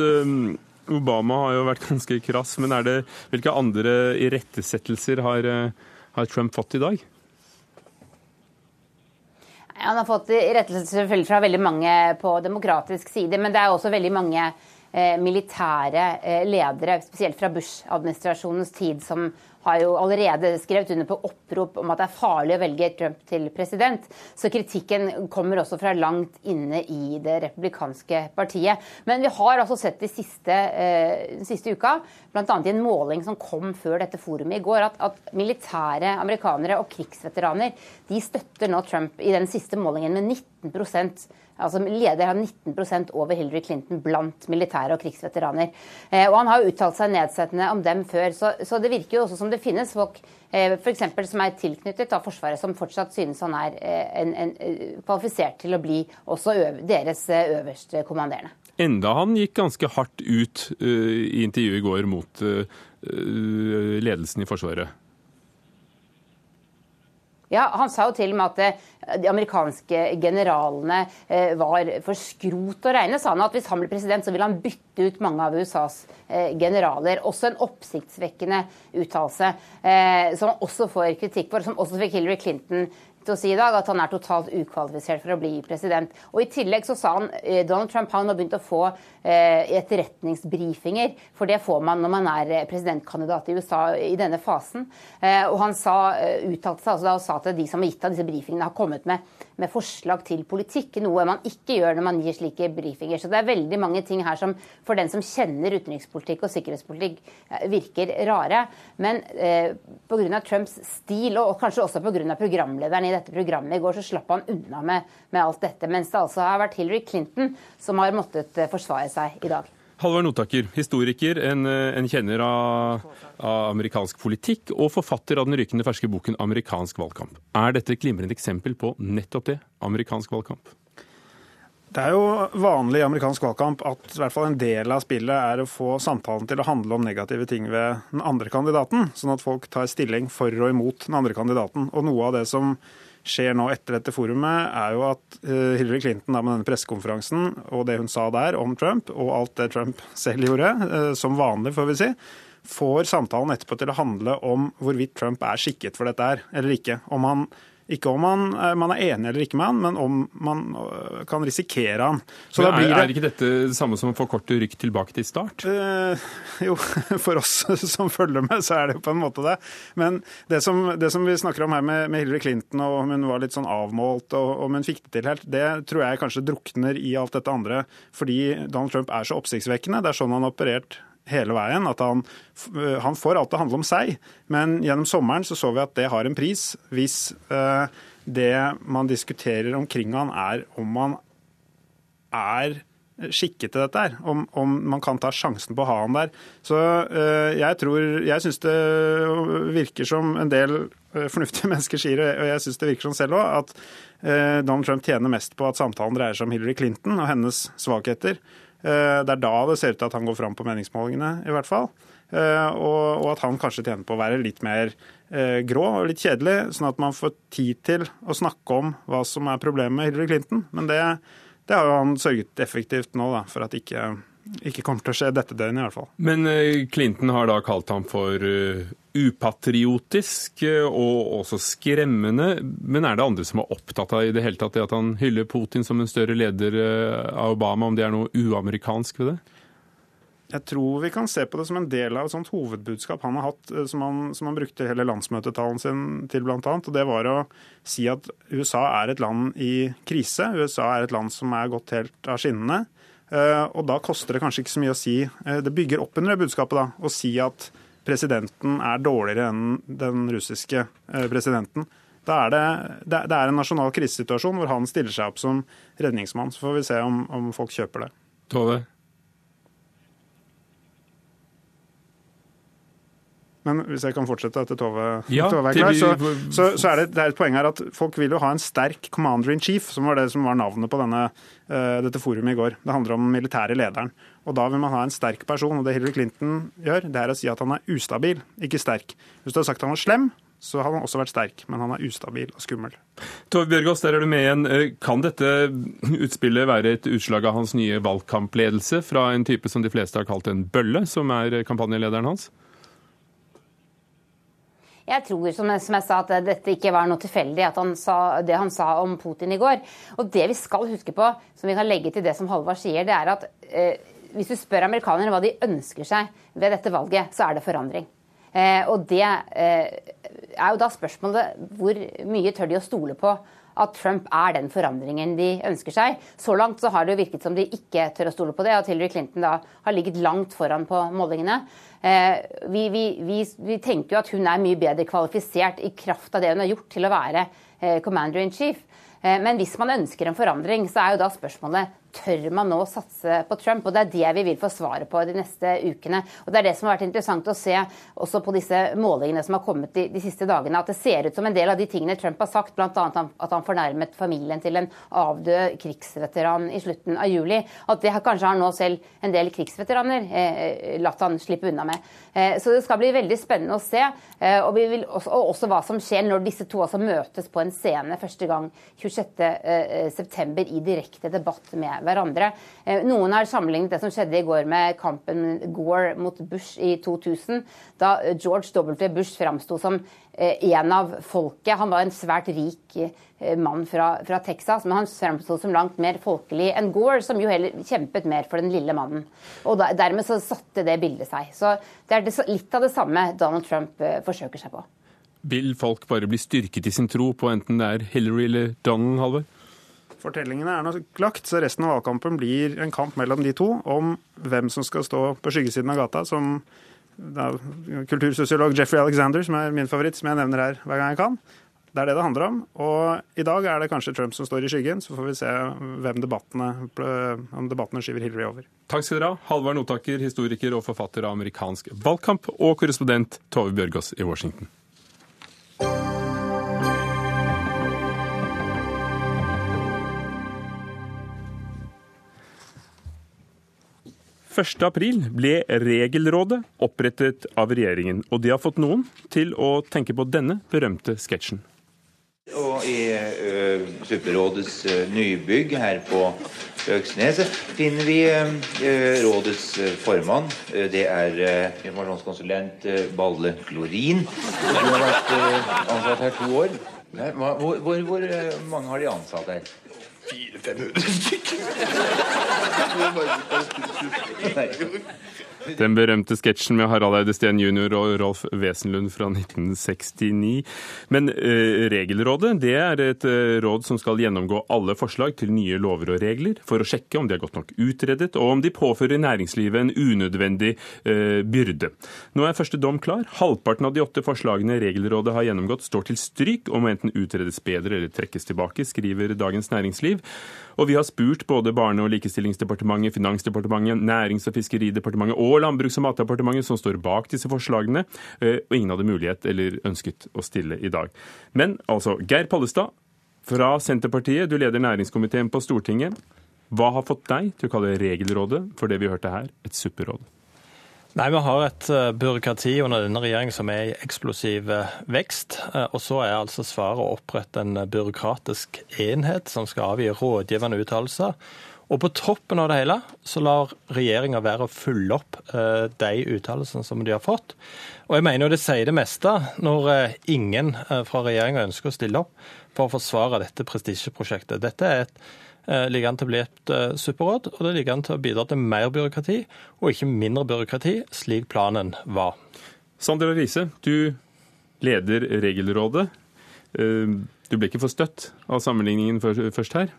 Obama har jo vært ganske krass, men det, hvilke andre irettesettelser har, eh, har Trump fått i dag? Han har fått irettesettelser fra veldig mange på demokratisk side, men det er også veldig mange militære eh, ledere, spesielt fra Bush-administrasjonens tid, som har jo allerede skrevet under på opprop om at det er farlig å velge Trump til president. Så kritikken kommer også fra langt inne i det republikanske partiet. Men vi har altså sett de siste, eh, siste uka, bl.a. i en måling som kom før dette forumet i går, at, at militære amerikanere og krigsveteraner de støtter nå Trump i den siste målingen med 19 Altså Leder har 19% over Hillary Clinton blant militære og krigsveteraner. Eh, og Han har jo uttalt seg nedsettende om dem før, så, så, det virker jo også som det finnes folk f.eks. for eksempel, som er tilknyttet av Forsvaret, som fortsatt synes han er eh, en, en, kvalifisert til å bli også øv, deres øverste kommanderende. Enda han gikk ganske hardt ut uh, i intervjuet i går mot uh, ledelsen i Forsvaret. Ja, Han sa jo til og med at eh, de amerikanske generalene eh, var for skrot å regne. sa han at Hvis han ble president, så ville han bytte ut mange av USAs eh, generaler. Også en oppsiktsvekkende uttalelse, som også får kritikk for, som også fikk Hillary Clinton til å si i dag at han er totalt ukvalifisert for å bli president. Og I tillegg så sa han Donald Trump har nå begynt å få etterretningsbrifinger, for det får man når man er presidentkandidat i USA i denne fasen. Og Han sa, uttalte seg altså da og sa at de som har gitt av disse brifingene, har kommet med, med, forslag til politikk. Noe man ikke gjør når man gir slike brifinger. Så det er veldig mange ting her som for den som kjenner utenrikspolitikk og sikkerhetspolitikk, eh, virker rare. Men eh, pga. Trumps stil, og kanskje også pga. programlederen i dette programmet i går, så slapp han unna med, med alt dette. Mens det altså har vært Hillary Clinton som har måttet eh, forsvare seg i dag. Halvard Notaker, historiker, en, en kjenner av, av, amerikansk politikk og forfatter av den rykende ferske boken 'Amerikansk valgkamp'. Er dette et glimrende eksempel på nettopp det? Amerikansk valgkamp? Det er jo vanlig i amerikansk valgkamp at i hvert fall en del av spillet er å få samtalen til å handle om negative ting ved den andre kandidaten, sånn at folk tar stilling for og imot den andre kandidaten. Og noe av det som skjer nå etter dette forumet, er jo at Hillary Clinton da med denne pressekonferansen og det hun sa der om Trump, og alt det Trump <laughs> selv gjorde, som vanlig, får vi si, får samtalen etterpå til å handle om hvorvidt Trump er skikket for dette her, eller ikke. Om han ikke om man, eh, man, er enig eller ikke med han, men om man øh, kan risikere han. Er, det... er ikke dette det samme som å få kortet rykk tilbake til start? Eh, <laughs> jo, for oss <laughs> som følger med, så er det jo på en måte det. Men det som, det som vi snakker om her med, med, Hillary Clinton, og om hun var litt sånn avmålt, og om hun fikk det til helt, det tror jeg kanskje drukner i alt dette andre. Fordi Donald Trump er så oppsiktsvekkende. Det er sånn han har operert hele veien. At han, eh, han får alltid handle om seg, men gjennom sommeren så, så vi at det har en pris hvis eh, det man diskuterer omkring han er om man er skikket til dette her. Om, om, man kan ta sjansen på å ha han der. Så uh, jeg tror Jeg syns det virker som en del uh, fornuftige <laughs> mennesker sier, og jeg syns det virker som selv òg, at Donald Trump tjener mest på at samtalen dreier seg om Hillary Clinton og hennes svakheter. Eh, det er da det ser ut til at han går fram på meningsmålingene, i hvert fall. Eh, og, at han kanskje tjener på å være litt mer eh, grå og litt kjedelig, sånn at man får tid til å snakke om hva som er problemet med Hillary Clinton. Men det, det har jo han sørget effektivt nå da, for at ikke ikke kommer til å skje dette døgnet, i hvert fall. Men Clinton har da kalt ham for upatriotisk og også skremmende. Men er det andre som er opptatt av i det hele tatt det at han hyller Putin som en større leder av Obama, om det er noe uamerikansk ved det? Jeg tror vi kan se på det som en del av et sånt hovedbudskap han har hatt, som han, som han brukte hele landsmøtetalen sin til, blant annet. Og det var å si at USA er et land i krise. USA er et land som er gått helt av skinnene. Og da koster det kanskje ikke så mye å si Det bygger opp under det budskapet, da, å si at presidenten er dårligere enn den russiske eh, presidenten. Da er det, det er en nasjonal krisesituasjon hvor han stiller seg opp som redningsmann. Så får vi se om, om folk kjøper det. Tove? Men hvis jeg kan fortsette etter Tove, ja, Tove er klar, så, så, så, er det, det er et poeng her at folk vil jo ha en sterk commander in chief, som var det som var navnet på denne, uh, dette forumet i går. Det handler om den militære lederen. Og da vil man ha en sterk person. Og det Hillary Clinton gjør, det er å si at han er ustabil, ikke sterk. Hvis du har sagt han var slem, så hadde han også vært sterk, men han er ustabil og skummel. Tove Bjørgaas, der er du med igjen. Eh, kan dette utspillet være et utslag av hans nye valgkampledelse fra en type som de fleste har kalt en bølle, som er kampanjelederen hans? Jeg tror som jeg, som jeg, sa, at dette ikke var noe tilfeldig, at han sa, det han sa om Putin i går. Og det vi skal huske på, som vi kan legge til det som Halvard sier, det er at eh, hvis du spør amerikanerne hva de ønsker seg ved dette valget, så er det forandring. Eh, og det eh, er jo da spørsmålet hvor mye tør de å stole på at Trump er den forandringen de ønsker seg. Så langt så har det jo virket som de ikke tør å stole på det, at Hillary Clinton da har ligget langt foran på målingene. Eh, vi, vi, vi, vi tenker jo at hun er mye bedre kvalifisert i kraft av det hun har gjort til å være commander in chief. Men hvis man ønsker en forandring, så er jo da spørsmålet tør man nå satse på Trump? Og Det er det vi vil få svaret på de neste ukene. Og Det er det som har vært interessant å se også på disse målingene som har kommet de, de siste dagene. At det ser ut som en del av de tingene Trump har sagt, bl.a. at han fornærmet familien til en avdød krigsveteran i slutten av juli, at det kanskje har nå selv en del krigsveteraner eh, latt han slippe unna med. Eh, så det skal bli veldig spennende å se. Eh, og, også, og, også, hva som skjer når disse to altså møtes på en scene første gang 26.9. Eh, i direkte debatt med hverandre. Eh, noen har sammenlignet det som skjedde i går med kampen Gore mot Bush i 2000, da George W. Bush framsto som eh, en av folket. Han var en svært rik eh, mann fra, fra Texas, men han framsto som langt mer folkelig enn Gore, som jo heller kjempet mer for den lille mannen. Og da, Dermed så satte det bildet seg. Så det er litt av det samme Donald Trump forsøker seg på. Vil folk bare bli styrket i sin tro på enten det er Hillary eller Donald, Halvor? Fortellingene er nok lagt, så resten av valgkampen blir en kamp mellom de to om hvem som skal stå på skyggesiden av gata, som kultursosiolog Jeffrey Alexander, som er min favoritt, som jeg nevner her hver gang jeg kan. Det er det det handler om. Og i dag er det kanskje Trump som står i skyggen, så får vi se hvem debattene, om debattene skyver Hillary over. Takk skal dere ha. Halvard Notaker, historiker og forfatter av amerikansk valgkamp, og korrespondent Tove Bjørgaas i Washington. 1.4 ble Regelrådet opprettet av regjeringen, og de har fått noen til å tenke på denne berømte sketsjen. Og I Supperådets nybygg her på Øksnes finner vi rådets formann. Det er informasjonskonsulent Balle Klorin. Du har vært ansatt her to år. Hvor, hvor, hvor mange har de ansatt her? 400-500 stykker. <laughs> Den berømte sketsjen med Harald Eide Steen jr. og Rolf Wesenlund fra 1969. Men eh, Regelrådet det er et eh, råd som skal gjennomgå alle forslag til nye lover og regler, for å sjekke om de er godt nok utredet, og om de påfører næringslivet en unødvendig eh, byrde. Nå er første dom klar. Halvparten av de åtte forslagene Regelrådet har gjennomgått, står til stryk og må enten utredes bedre eller trekkes tilbake, skriver Dagens Næringsliv. Og vi har spurt både Barne- og likestillingsdepartementet, Finansdepartementet, Nærings- og fiskeridepartementet og Landbruks- og matdepartementet, som står bak disse forslagene, eh, og ingen hadde mulighet eller ønsket å stille i dag. Men altså, Geir Pollestad fra Senterpartiet, du leder næringskomiteen på Stortinget. Hva har fått deg til å kalle Regelrådet for det vi hørte her, et supperåd? Nei, Vi har et eh, byråkrati under denne regjeringen som er i eksplosiv eh, vekst. Og så er altså svaret å opprette en byråkratisk enhet som skal avgi rådgivende uttalelser. Og på toppen av det hele så lar regjeringa være å følge opp de uttalelsene som de har fått. Og jeg mener jo det sier det meste når ingen fra regjeringa ønsker å stille opp for å forsvare dette prestisjeprosjektet. Dette er et Eh, ligger an til å bli et eh, superråd, og det ligger an til å bidra til mer byråkrati, og ikke mindre byråkrati, slik planen var. Sander Riise, du leder Regelrådet. Eh, du ble ikke for støtt av sammenligningen først her?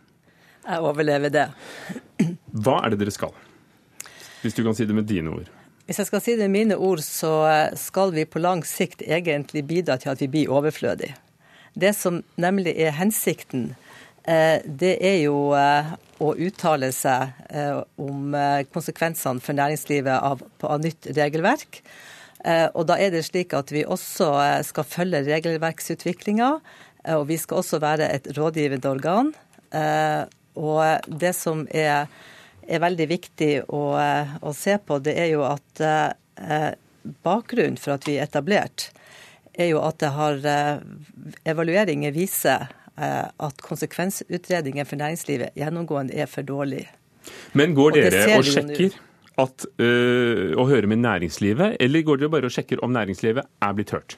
Jeg overlever det. Hva er det dere skal? Hvis du kan si det med dine ord. Hvis jeg skal si det med mine ord, så skal vi på lang sikt egentlig bidra til at vi blir overflødige. Det som nemlig er hensikten Eh, det er jo eh, å uttale seg eh, om konsekvensene for næringslivet av, av nytt regelverk. Og da er det slik at vi også skal følge regelverksutviklinga. Og vi skal også være et rådgivende organ. Og det som er, er veldig viktig å, å, se på, det er jo at bakgrunnen for at vi er etablert, er jo at det har evalueringer viser Eh, at konsekvensutredningen for næringslivet gjennomgående er for dårlig. Men går dere og, og sjekker at, øh, og hører med næringslivet, eller går dere bare og sjekker om næringslivet er blitt hørt?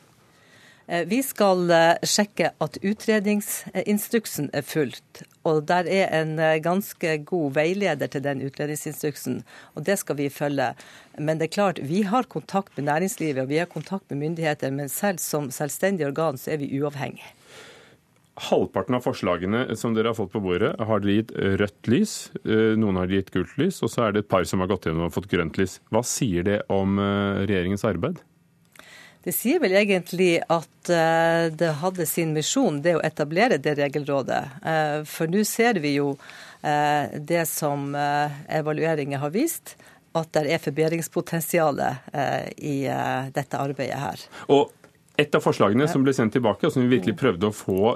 Eh, vi skal sjekke at utredningsinstruksen er fulgt. Og der er en ganske god veileder til den utredningsinstruksen, og det skal vi følge. Men det er klart, vi har kontakt med næringslivet og vi har kontakt med myndigheter, men selv som selvstendig organ så er vi uavhengige. Halvparten av forslagene som dere har fått på bordet, har dere gitt rødt lys. Eh, noen har gitt gult lys, og så er det et par som har gått gjennom og fått grønt lys. Hva sier det om eh, regjeringens arbeid? Det sier vel egentlig at eh, det hadde sin misjon, det å etablere det regelrådet. For nå ser vi jo det som evalueringer har vist, at det er forbedringspotensial i dette arbeidet her. Og et av forslagene som ble sendt tilbake, og som vi virkelig prøvde å få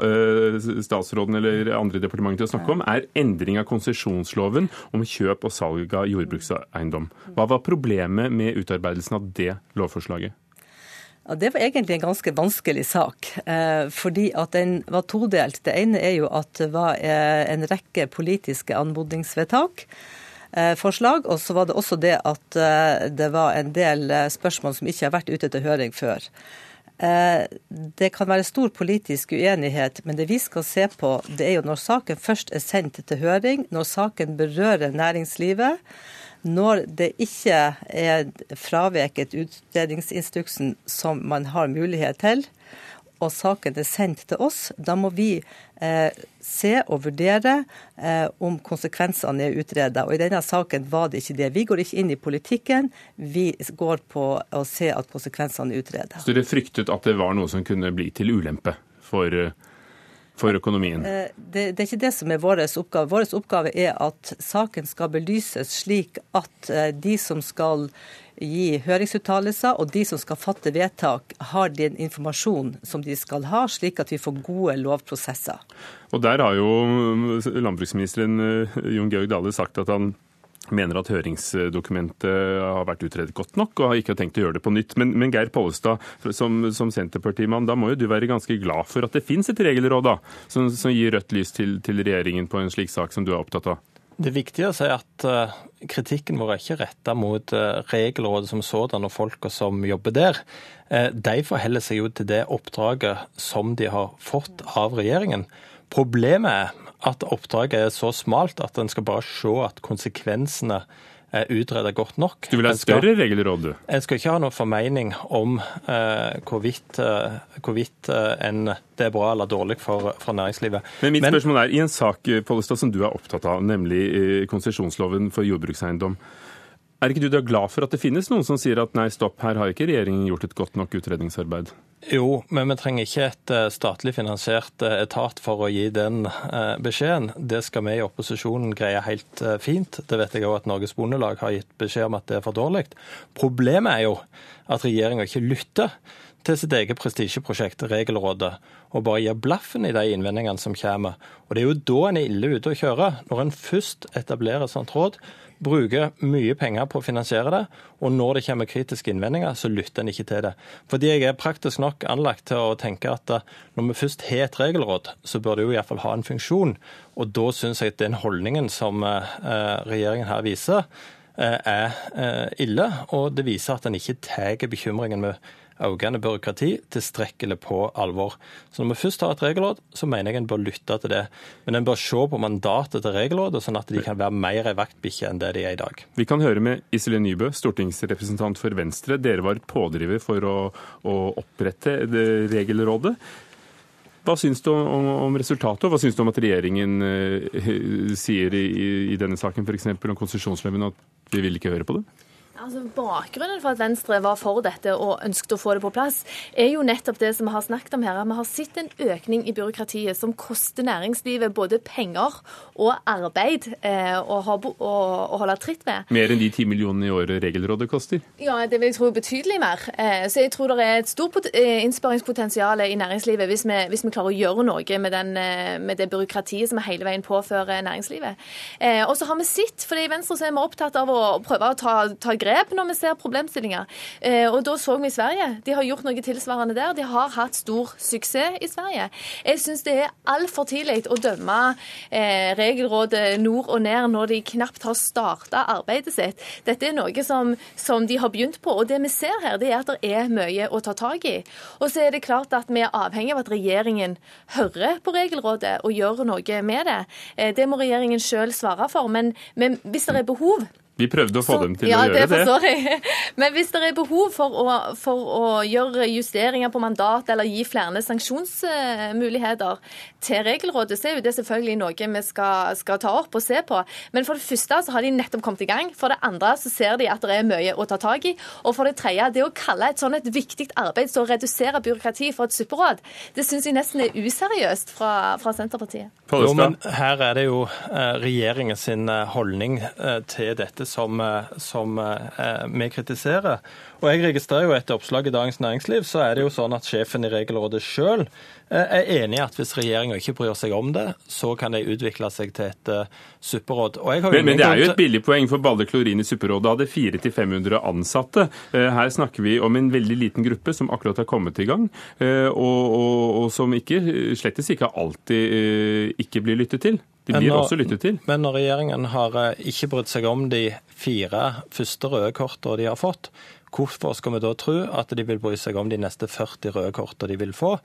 statsråden eller andre departementer til å snakke om, er endring av konsesjonsloven om kjøp og salg av jordbrukseiendom. Hva var problemet med utarbeidelsen av det lovforslaget? Ja, Det var egentlig en ganske vanskelig sak, eh, fordi at den var todelt. Det ene er jo at det var eh, en rekke politiske anmodningsvedtak. Eh, forslag, Og så var det også det at det var en del spørsmål som ikke har vært ute til høring før. Det kan være stor politisk uenighet, men det vi skal se på, det er jo når saken først er sendt til høring, når saken berører næringslivet, når det ikke er fraveket utredningsinstruksen som man har mulighet til, og saken er sendt til oss, da må vi eh, se og vurdere eh, om konsekvensene er utreda. Og i denne saken var det ikke det. Vi går ikke inn i politikken, vi går på å se at konsekvensene er utreda. Så dere fryktet at det var noe som kunne bli til ulempe for eh, for økonomien? Eh, det, det, er ikke det som er vår oppgave. Vår oppgave er at saken skal belyses slik at eh, de som skal gi høringsuttalelser, og de som skal fatte vedtak, har den informasjonen som de skal ha, slik at vi får gode lovprosesser. Og Der har jo landbruksministeren eh, Jon Georg Dale sagt at han mener at høringsdokumentet har vært utredet godt nok og har ikke tenkt å gjøre det på nytt. Men, men Geir Pollestad, som, som Senterpartimann, da må jo du være ganske glad for at det finnes et regelråd da, som, som gir rødt lys til, til regjeringen på en slik sak som du er opptatt av? Det er å si at uh, kritikken vår er ikke retta mot uh, Regelrådet som sådan og folka som jobber der. Uh, de forholder seg jo til det oppdraget som de har fått av regjeringen. Problemet er at oppdraget er så smalt at en skal bare se at konsekvensene er utredet godt nok. Du vil ha et større regelråd, du? En skal ikke ha noen formening om eh, hvorvidt, eh, hvorvidt eh, en, det er bra eller dårlig for, for næringslivet. Men mitt Men, spørsmål er, I en sak Pollestad, som du er opptatt av, nemlig eh, konsesjonsloven for jordbrukseiendom, er ikke du da glad for at det finnes noen som sier at nei, stopp, her har ikke regjeringen gjort et godt nok utredningsarbeid? Jo, men vi trenger ikke et eh, statlig finansiert eh, etat for å gi den eh, beskjeden. Det skal vi i opposisjonen greie helt fint. Det vet jeg òg at Norges Bondelag har gitt beskjed om at det er for dårlig. Problemet er jo at regjeringa ikke lytter til sitt eget prestisjeprosjekt, Regelrådet, og bare gir blaffen i de innvendingene som kommer. Og Det er jo da en er ille ute å kjøre. Når en først etablerer et sånt råd, bruker mye penger på å finansiere det, og når det kommer kritiske innvendinger, så lytter en ikke til det. Fordi jeg er praktisk nok anlagt til å tenke at eh, når vi først har et regelråd, så bør det jo iallfall ha en funksjon. Og da syns jeg at den holdningen som eh, regjeringen her viser, eh, er ille, og det viser at en ikke tar bekymringen med økende byråkrati tilstrekkelig på alvor. Så når vi først har et regelråd, så mener jeg en bør lytte til det. Men en bør se på mandatet til regelrådet, sånn at de kan være mer ei vaktbikkje enn det de er i dag. Vi kan høre med Iselin Nybø, stortingsrepresentant for Venstre. Dere var pådriver for å, å opprette Regelrådet. Hva syns du om, om, resultatet, og hva syns du om at regjeringen eh, sier i, i denne saken f.eks. om konsesjonsloven at vi vil ikke høre på det? Altså, bakgrunnen for at Venstre var for dette og ønsket å få det på plass, er jo nettopp det som vi har snakket om her. Vi har sett en økning i byråkratiet som koster næringslivet både penger og arbeid eh, å, ha, å, å, holde tritt med. Mer enn de ti millionene i året Regelrådet koster? Ja, det vil jeg tro betydelig mer. Eh, så jeg tror det er et stort eh, innsparingspotensial i næringslivet hvis vi, hvis vi, klarer å gjøre noe med, den, eh, med, det byråkratiet som vi hele veien påfører næringslivet. Eh, og så har vi sett, fordi i Venstre så er vi opptatt av å prøve å ta, ta grep grep når vi ser problemstillinger. Eh, og da så vi Sverige. De har gjort noe tilsvarende der. De har hatt stor suksess i Sverige. Jeg syns det er altfor tidlig å dømme eh, Regelrådet nord og ned når de knapt har starta arbeidet sitt. Dette er noe som, som, de har begynt på. Og det vi ser her, det er at det er mye å ta tak i. Og så er det klart at vi er avhengig av at regjeringen hører på Regelrådet og gjør noe med det. Eh, det må regjeringen sjøl svare for. Men, men hvis det er behov vi prøvde å få dem til ja, å gjøre det. Ja, det forstår <laughs> jeg. Men hvis det er behov for å, for å, gjøre justeringer på mandat eller gi flere sanksjonsmuligheter til Regelrådet, så er jo det selvfølgelig noe vi skal, skal, ta opp og se på. Men for det første så har de nettopp kommet i gang. For det andre så ser de at det er mye å ta tak i. Og for det tredje, det å kalle et sånn et viktig arbeid så å redusere byråkrati for et supperåd, det syns jeg nesten er useriøst fra, fra Senterpartiet. Jo, men her er det jo eh, regjeringens eh, holdning eh, til dette dette som, eh, som eh, vi kritiserer. Og jeg registrerer jo Etter oppslag i Dagens Næringsliv så er det jo sånn at sjefen i Regelrådet sjøl eh, er enig i at hvis regjeringa ikke bryr seg om det, så kan de utvikle seg til et uh, supperåd. Men, men, det er jo et billig poeng, for Balder Klorin i Supperådet hadde 400-500 ansatte. Uh, her snakker vi om en veldig liten gruppe som akkurat har kommet i gang, og, og, og, som ikke, slettes ikke alltid ikke blir lyttet til. De blir når, også lyttet til. Men når regjeringen har ikke brydd seg om de fire første røde kortene de har fått, Hvorfor skal vi da tro at de vil bry seg om de neste 40 røde kortene de vil få?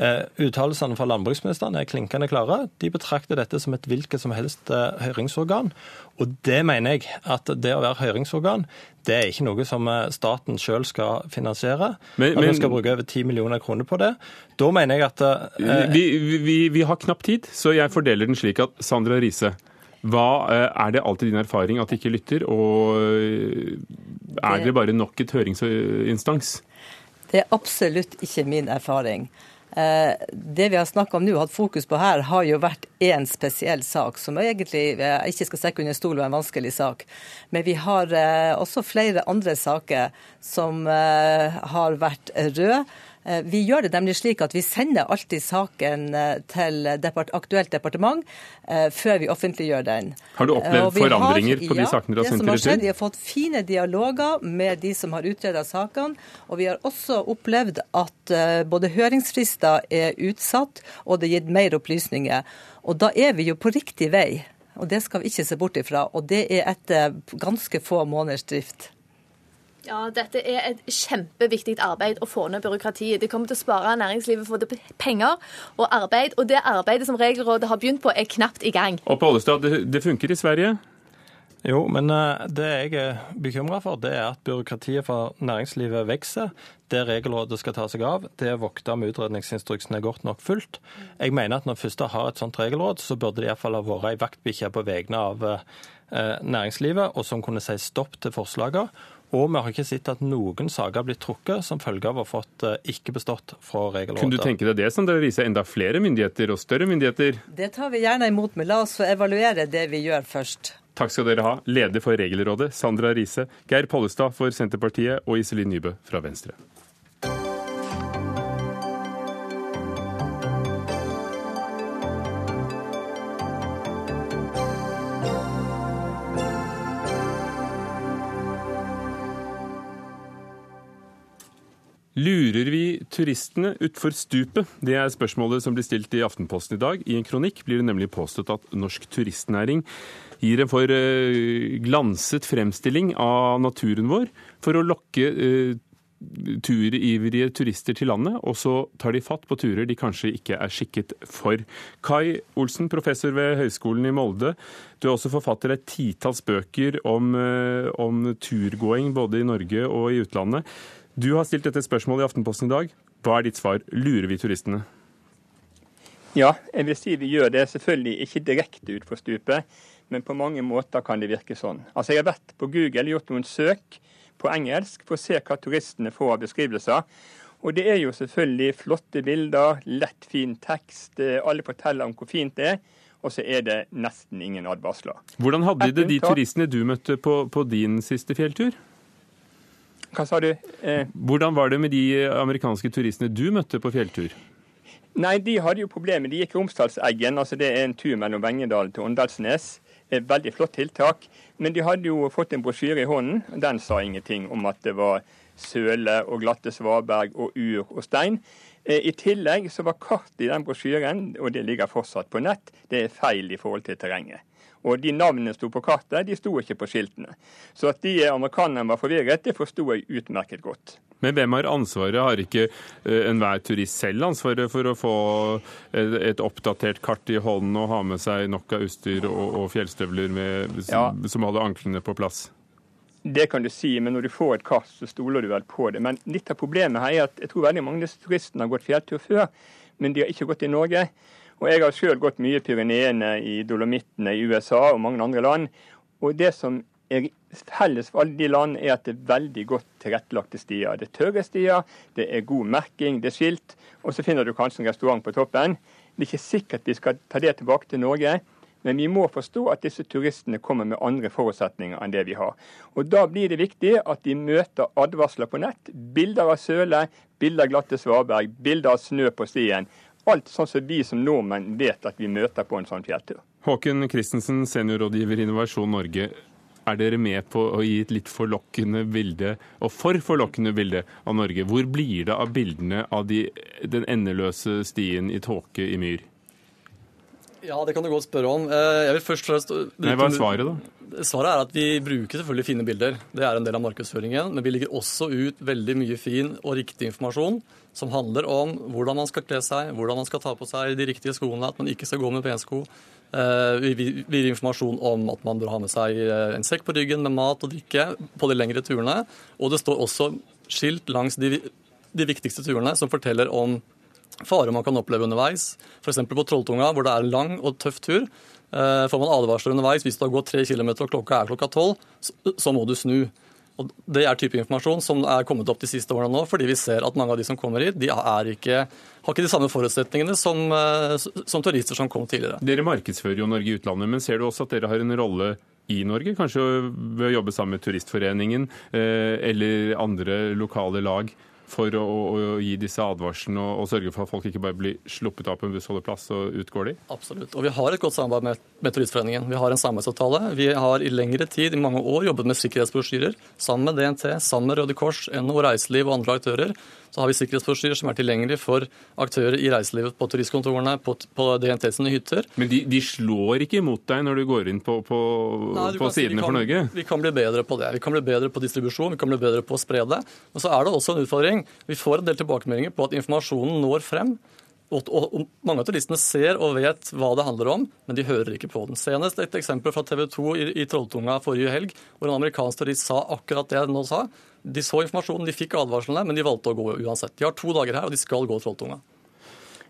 Eh, uttalelsene fra landbruksministeren er klinkende klare. De betrakter dette som et hvilket som helst eh, høringsorgan. Og det mener jeg at det å være høringsorgan, det er ikke noe som eh, staten sjøl skal finansiere. Men, at vi skal bruke over 10 millioner kroner på det. Da mener jeg at eh, vi, vi, vi har knapp tid, så jeg fordeler den slik at Sandra Riise hva, eh, er det alltid din erfaring at de ikke lytter, og eh, er det bare nok et høringsinstans? Det er absolutt ikke min erfaring. Eh, det vi har snakka om nå, hatt fokus på her, har jo vært én spesiell sak, som egentlig ikke skal stikke under stol og en vanskelig sak. Men vi har også flere andre saker som har vært røde vi gjør det nemlig slik at vi sender alltid saken eh, til depart aktuelt departement eh, før vi offentliggjør den. Har du opplevd forandringer har, på de sakene dere har sendt til retur? Vi har fått fine dialoger med de som har utreda sakene. Og vi har også opplevd at både høringsfrister er utsatt, og det er gitt mer opplysninger. Og da er vi jo på riktig vei. Og det skal vi ikke se bort ifra. Og det er etter ganske få måneders drift. Ja, Dette er et kjempeviktig arbeid å få ned byråkratiet. Det kommer til å spare næringslivet for penger og arbeid. Og det arbeidet som Regelrådet har begynt på, er knapt i gang. Og på Ollestad, det, det funker i Sverige? Jo, men eh, det jeg er bekymra for, det er at byråkratiet for næringslivet vokser. Det Regelrådet skal ta seg av, det er å vokte om utredningsinstruksen er godt nok fulgt. Jeg mener at når først har et sånt regelråd, så burde det iallfall ha vært ei vaktbikkje på vegne av eh, næringslivet, og som kunne si stopp til forslagene. Og vi har ikke sett at noen saker har blitt trukket som følge av å ha fått eh, ikke bestått fra regelrådet. Kunne du tenke deg det som det viser enda flere myndigheter og større myndigheter? Det tar vi gjerne imot, men la oss få evaluere det vi gjør først. Takk skal dere ha, leder for Regelrådet, Sandra Riise, Geir Pollestad for Senterpartiet og Iselin Nybø fra Venstre. Lurer vi turistene utfor stupet? Det er spørsmålet som blir stilt i Aftenposten i dag. I en kronikk blir det nemlig påstått at norsk turistnæring gir en for eh, glanset fremstilling av naturen vår for å lokke uh, turivrige turister til landet, og så tar de fatt på turer de kanskje ikke er skikket for. Kai Olsen, professor ved Høgskolen i Molde. Du er også forfatter et titalls bøker om, uh, om turgåing både i Norge og i utlandet. Du har stilt dette spørsmålet i Aftenposten i dag. Hva er ditt svar? Lurer vi turistene? Ja, jeg vil si vi gjør det. Selvfølgelig ikke direkte utfor stupet, men på mange måter kan det virke sånn. Altså, Jeg har vært på Google, gjort noen søk på engelsk for å se hva turistene får av beskrivelser. Og det er jo selvfølgelig flotte bilder, lett, fin tekst. Alle forteller om hvor fint det er. Og så er det nesten ingen advarsler. Hvordan hadde de det, de turistene du møtte på, på din siste fjelltur? Hva sa du? Eh... Hvordan var det med de amerikanske turistene du møtte på fjelltur? Nei, De hadde jo problemer. De gikk Romsdalseggen, altså det er en tur mellom Vengedal til Åndalsnes. Et veldig flott tiltak. Men de hadde jo fått en brosjyre i hånden. Den sa ingenting om at det var søle og glatte svaberg og ur og stein. Eh, I tillegg så var kartet i den brosjyren, og det ligger fortsatt på nett, det er feil i forhold til terrenget. Og de navnene sto på kartet, de sto ikke på skiltene. Så at de amerikanerne var forvirret, det forsto jeg utmerket godt. Men hvem har ansvaret? Har ikke uh, enhver turist selv ansvaret for å få et, et, oppdatert kart i hånden og ha med seg nok av utstyr og, og fjellstøvler med, som, ja. som holder anklene på plass? Det kan du si, men når du får et kart, så stoler du vel på det. Men litt av problemet her er at jeg tror veldig mange turistene har gått fjelltur før, men de har ikke gått i Norge. Og Jeg har sjøl gått mye i Pyreneene, i Dolomittene i USA og mange andre land. Og Det som er felles for alle de land, er at det er veldig godt tilrettelagte stier. Det er tørre stier, det er god merking, det er skilt, og så finner du kanskje en restaurant på toppen. Det er ikke sikkert vi skal ta det tilbake til Norge. Men vi må forstå at disse turistene kommer med andre forutsetninger enn det vi har. Og Da blir det viktig at de møter advarsler på nett. Bilder av søle, bilder av glatte svaberg, bilder av snø på stien. Alt sånn som vi som nordmenn vet at vi møter på en sånn fjelltur. Håken Christensen, seniorrådgiver i Innovasjon Norge. Er dere med på å gi et litt forlokkende bilde, og for forlokkende bilde av Norge? Hvor blir det av bildene av de, den endeløse stien i tåke i myr? Ja, det kan du godt spørre om. Eh, jeg vil først først... Nei, Hva er svaret, da? Svaret er at vi bruker selvfølgelig fine bilder. Det er en del av markedsføringen. Men vi legger også ut veldig mye fin og riktig informasjon som handler om hvordan man skal kle seg, hvordan man skal ta på seg de riktige skoene, at man ikke skal gå med pensko. Eh, vi gir informasjon om at man bør ha med seg eh, en sekk på ryggen med mat og drikke på de lengre turene. Og det står også skilt langs de, de viktigste turene som forteller om farer man kan oppleve underveis. F.eks. på Trolltunga, hvor det er en lang og tøff tur. Eh, får man advarsler underveis hvis du har gått tre km og klokka er klokka tolv, så må du snu. Og Det er type informasjon som er kommet opp de siste årene nå, fordi vi ser at mange av de som kommer hit, de ikke, har ikke de samme forutsetningene som, eh, som, turister som kom tidligere. Dere markedsfører jo Norge i utlandet, men ser du også at dere har en rolle i Norge? Kanskje ved å jobbe sammen med Turistforeningen eh, eller andre lokale lag for å, å, gi disse advarslene og, og, sørge for at folk ikke bare blir sluppet av på en bussholdeplass og utgår de? Absolutt. Og vi har et godt samarbeid med, med. Vi har en samarbeidsavtale. Vi har i lengre tid, i mange år, jobbet med sikkerhetsbrosjyrer sammen med DNT, sammen med Røde Kors, NHO Reiseliv og andre aktører så har vi sikkerhetsbrosjyrer som er tilgjengelig for aktører i reiselivet på turistkontorene, på, på sine hytter. Men de, de, slår ikke imot deg når du går inn på, på, Nei, på sidene kan, for Norge? Vi kan bli bedre på det. Vi kan bli bedre på distribusjon, vi kan bli bedre på å spre det. Men så er det også en utfordring. Vi får en del tilbakemeldinger på at informasjonen når frem. Og, og, mange av turistene ser og vet hva det handler om, men de hører ikke på den. Senest et eksempel fra TV 2 i, i Trolltunga forrige helg, hvor en amerikansk turist sa akkurat det jeg nå sa. De så informasjonen, de fikk advarslene, men de valgte å gå uansett. De har to dager her, og de skal gå Trolltunga.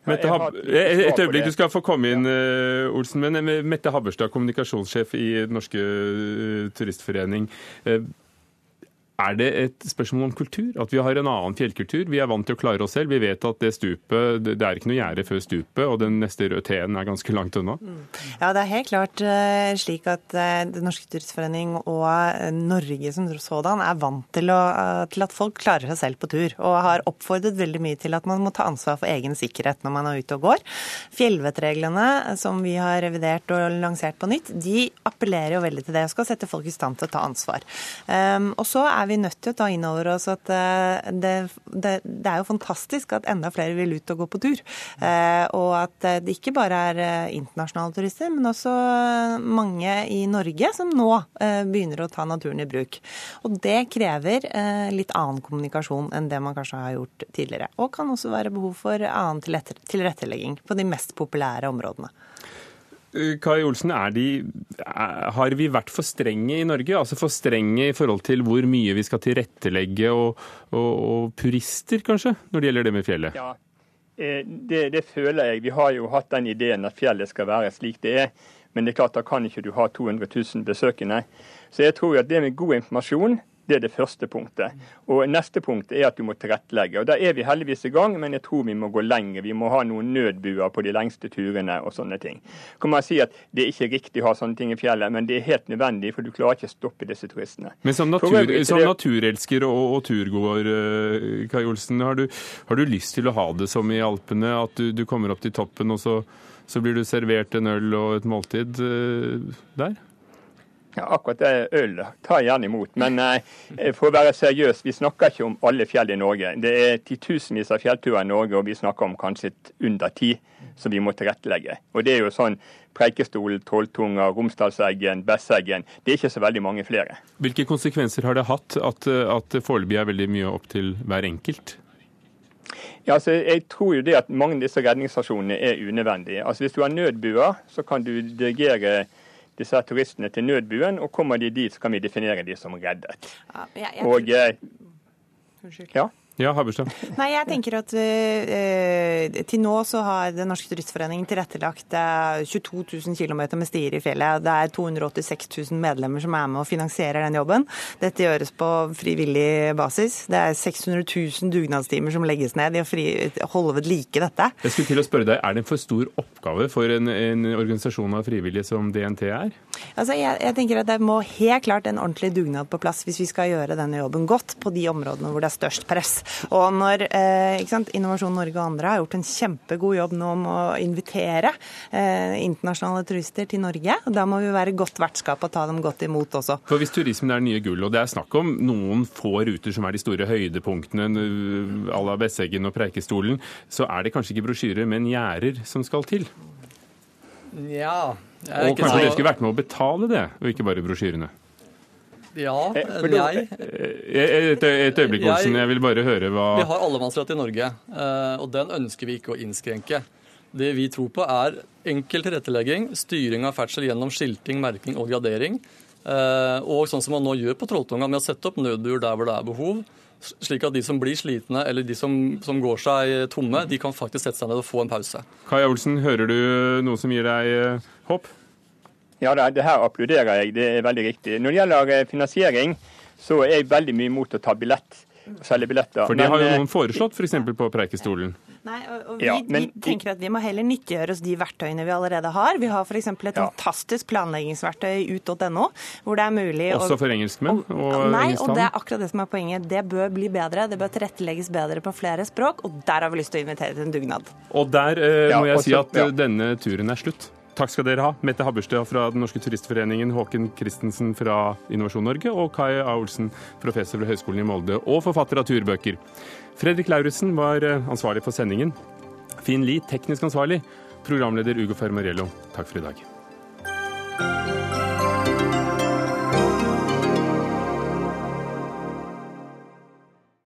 Mette Hab et øyeblikk, du skal få komme inn, eh, Olsen. Men eh, Mette Habberstad, kommunikasjonssjef i Den norske eh, turistforening. Er det et spørsmål om kultur? At vi har en annen fjellkultur? Vi er vant til å klare oss selv. Vi vet at det stupet, det er ikke noe gjerde før stupet, og den neste røde T-en er ganske langt unna. Mm. Ja, det er helt klart uh, slik at uh, Den norske turistforening og uh, Norge som sådan er vant til, å, til, at folk klarer seg selv på tur, og har oppfordret veldig mye til at man må ta ansvar for egen sikkerhet når man er ute og går. Fjellvettreglene som vi har revidert og lansert på nytt, de appellerer jo veldig til det og skal sette folk i stand til å ta ansvar. Um, og så er er vi nødt til å ta inn over oss at eh, det, det, det, er jo fantastisk at enda flere vil ut og gå på tur. Eh, og at det ikke bare er eh, internasjonale turister, men også mange i Norge som nå begynner å ta naturen i bruk. Og det krever litt annen kommunikasjon enn det man kanskje har gjort tidligere. Og kan også være behov for annen tilrettelegging på de mest populære områdene. Kai Olsen, de, har vi vært for strenge i Norge? Altså for strenge i forhold til hvor mye vi skal tilrettelegge, og, og, og purister kanskje, når det gjelder det med fjellet? Ja, eh, det, det, føler jeg. Vi har jo hatt den ideen at fjellet skal være slik det er. Men det er klart, da kan ikke du ha 200 000 besøkende. Så jeg tror at det med god informasjon det er det første punktet. Og Neste punkt er at du må tilrettelegge. Og Da er vi heldigvis i gang, men jeg tror vi må gå lenger. Vi må ha noen nødbuer på de lengste turene og sånne ting. Kan man si at Det er ikke riktig å ha sånne ting i fjellet, men det er helt nødvendig, for du klarer ikke å stoppe disse turistene. Men som, natur, som naturelsker og, og turgåer, eh, Kai Olsen, har du, har du, lyst til å ha det som i Alpene? At du, du kommer opp til toppen, og så, så blir du servert en øl og et måltid uh, der? Ja, akkurat det øl tar jeg gjerne imot. Men eh, for å være seriøs, vi snakker ikke om alle fjell i Norge. Det er titusenvis av fjellturer i Norge, og vi snakker om kanskje under ti som vi må tilrettelegge. Og det er jo sånn Preikestolen, Trolltunga, Romsdalseggen, Besseggen. Det er ikke så veldig mange flere. Hvilke konsekvenser har det hatt at, at foreløpig er veldig mye opp til hver enkelt? Ja, altså, jeg tror jo det at mange av disse redningsstasjonene er unødvendige. Altså, Hvis du har nødbuer, så kan du dirigere disse turistene til nødbuen, og kommer de dit, så kan vi definere de som reddet. Ja, jeg, jeg... Og, eh, ja. Ja, Haberstad. <laughs> Nei, jeg tenker at uh, Til nå så har Den norske turistforening tilrettelagt uh, 22 000 km med stier i fjellet. Det er 286 000 medlemmer som er med og finansierer den jobben. Dette gjøres på frivillig basis. Det er 600 000 dugnadstimer som legges ned i å fri, holde ved like dette. Jeg skulle til å spørre deg, Er det en for stor oppgave for en, en organisasjon av frivillige som DNT er? Altså, jeg, jeg tenker at Det må helt klart en ordentlig dugnad på plass hvis vi skal gjøre denne jobben godt på de områdene hvor det er størst press. Og når eh, sant, Innovasjon Norge og andre har gjort en kjempegod jobb nå med å invitere eh, internasjonale turister til Norge, og da må vi være godt vertskap og ta dem godt imot også. For Hvis turismen er nye gull, og det er snakk om noen få ruter som er de store høydepunktene à la Besseggen og Preikestolen, så er det kanskje ikke brosjyrer, men gjerder som skal til? Ja. Og kanskje dere skulle vært med å betale det, og ikke bare brosjyrene? Ja, nei. Et, et øyeblikk, Olsen. Jeg vil bare høre hva Vi har allemannsrett i Norge, eh, og den ønsker vi ikke å innskrenke. Det vi tror på, er enkel tilrettelegging, styring av ferdsel gjennom skilting, merking og gradering. Eh, og sånn som man nå gjør på Trolltunga, med å sette opp nødbur der hvor det er behov. Slik at de som blir slitne eller de som, som, går seg tomme, de kan faktisk sette seg ned og få en pause. Kai Olsen, hører du noe som gir deg eh, håp? Ja, det, her applauderer jeg. Det er veldig riktig. Når det gjelder eh, finansiering, så er jeg veldig mye imot å ta billett. selge billetter. For det har jo eh, noen foreslått, f.eks. For på Preikestolen. Nei, og, og vi, Ja, men- vi tenker at vi må heller nyttiggjøre oss de verktøyene vi allerede har. Vi har f.eks. et Ja. fantastisk planleggingsverktøy ut.no, hvor det er mulig å Også for engelskmenn og Nei, og det er akkurat det som er poenget. Det bør bli bedre. Det bør tilrettelegges bedre på flere språk, og der har vi lyst til å invitere til en dugnad. Og der eh, Ja, må jeg også, si at eh, ja. denne turen er slutt. Takk skal dere ha. Mette Habberstad fra Den norske turistforeningen, Håken Christensen fra Innovasjon Norge og Kai A. Olsen, professor ved Høgskolen i Molde og forfatter av turbøker. Fredrik Lauritzen var eh, ansvarlig for sendingen. Finn Lie, teknisk ansvarlig. Programleder Ugo Fermariello, takk for i dag.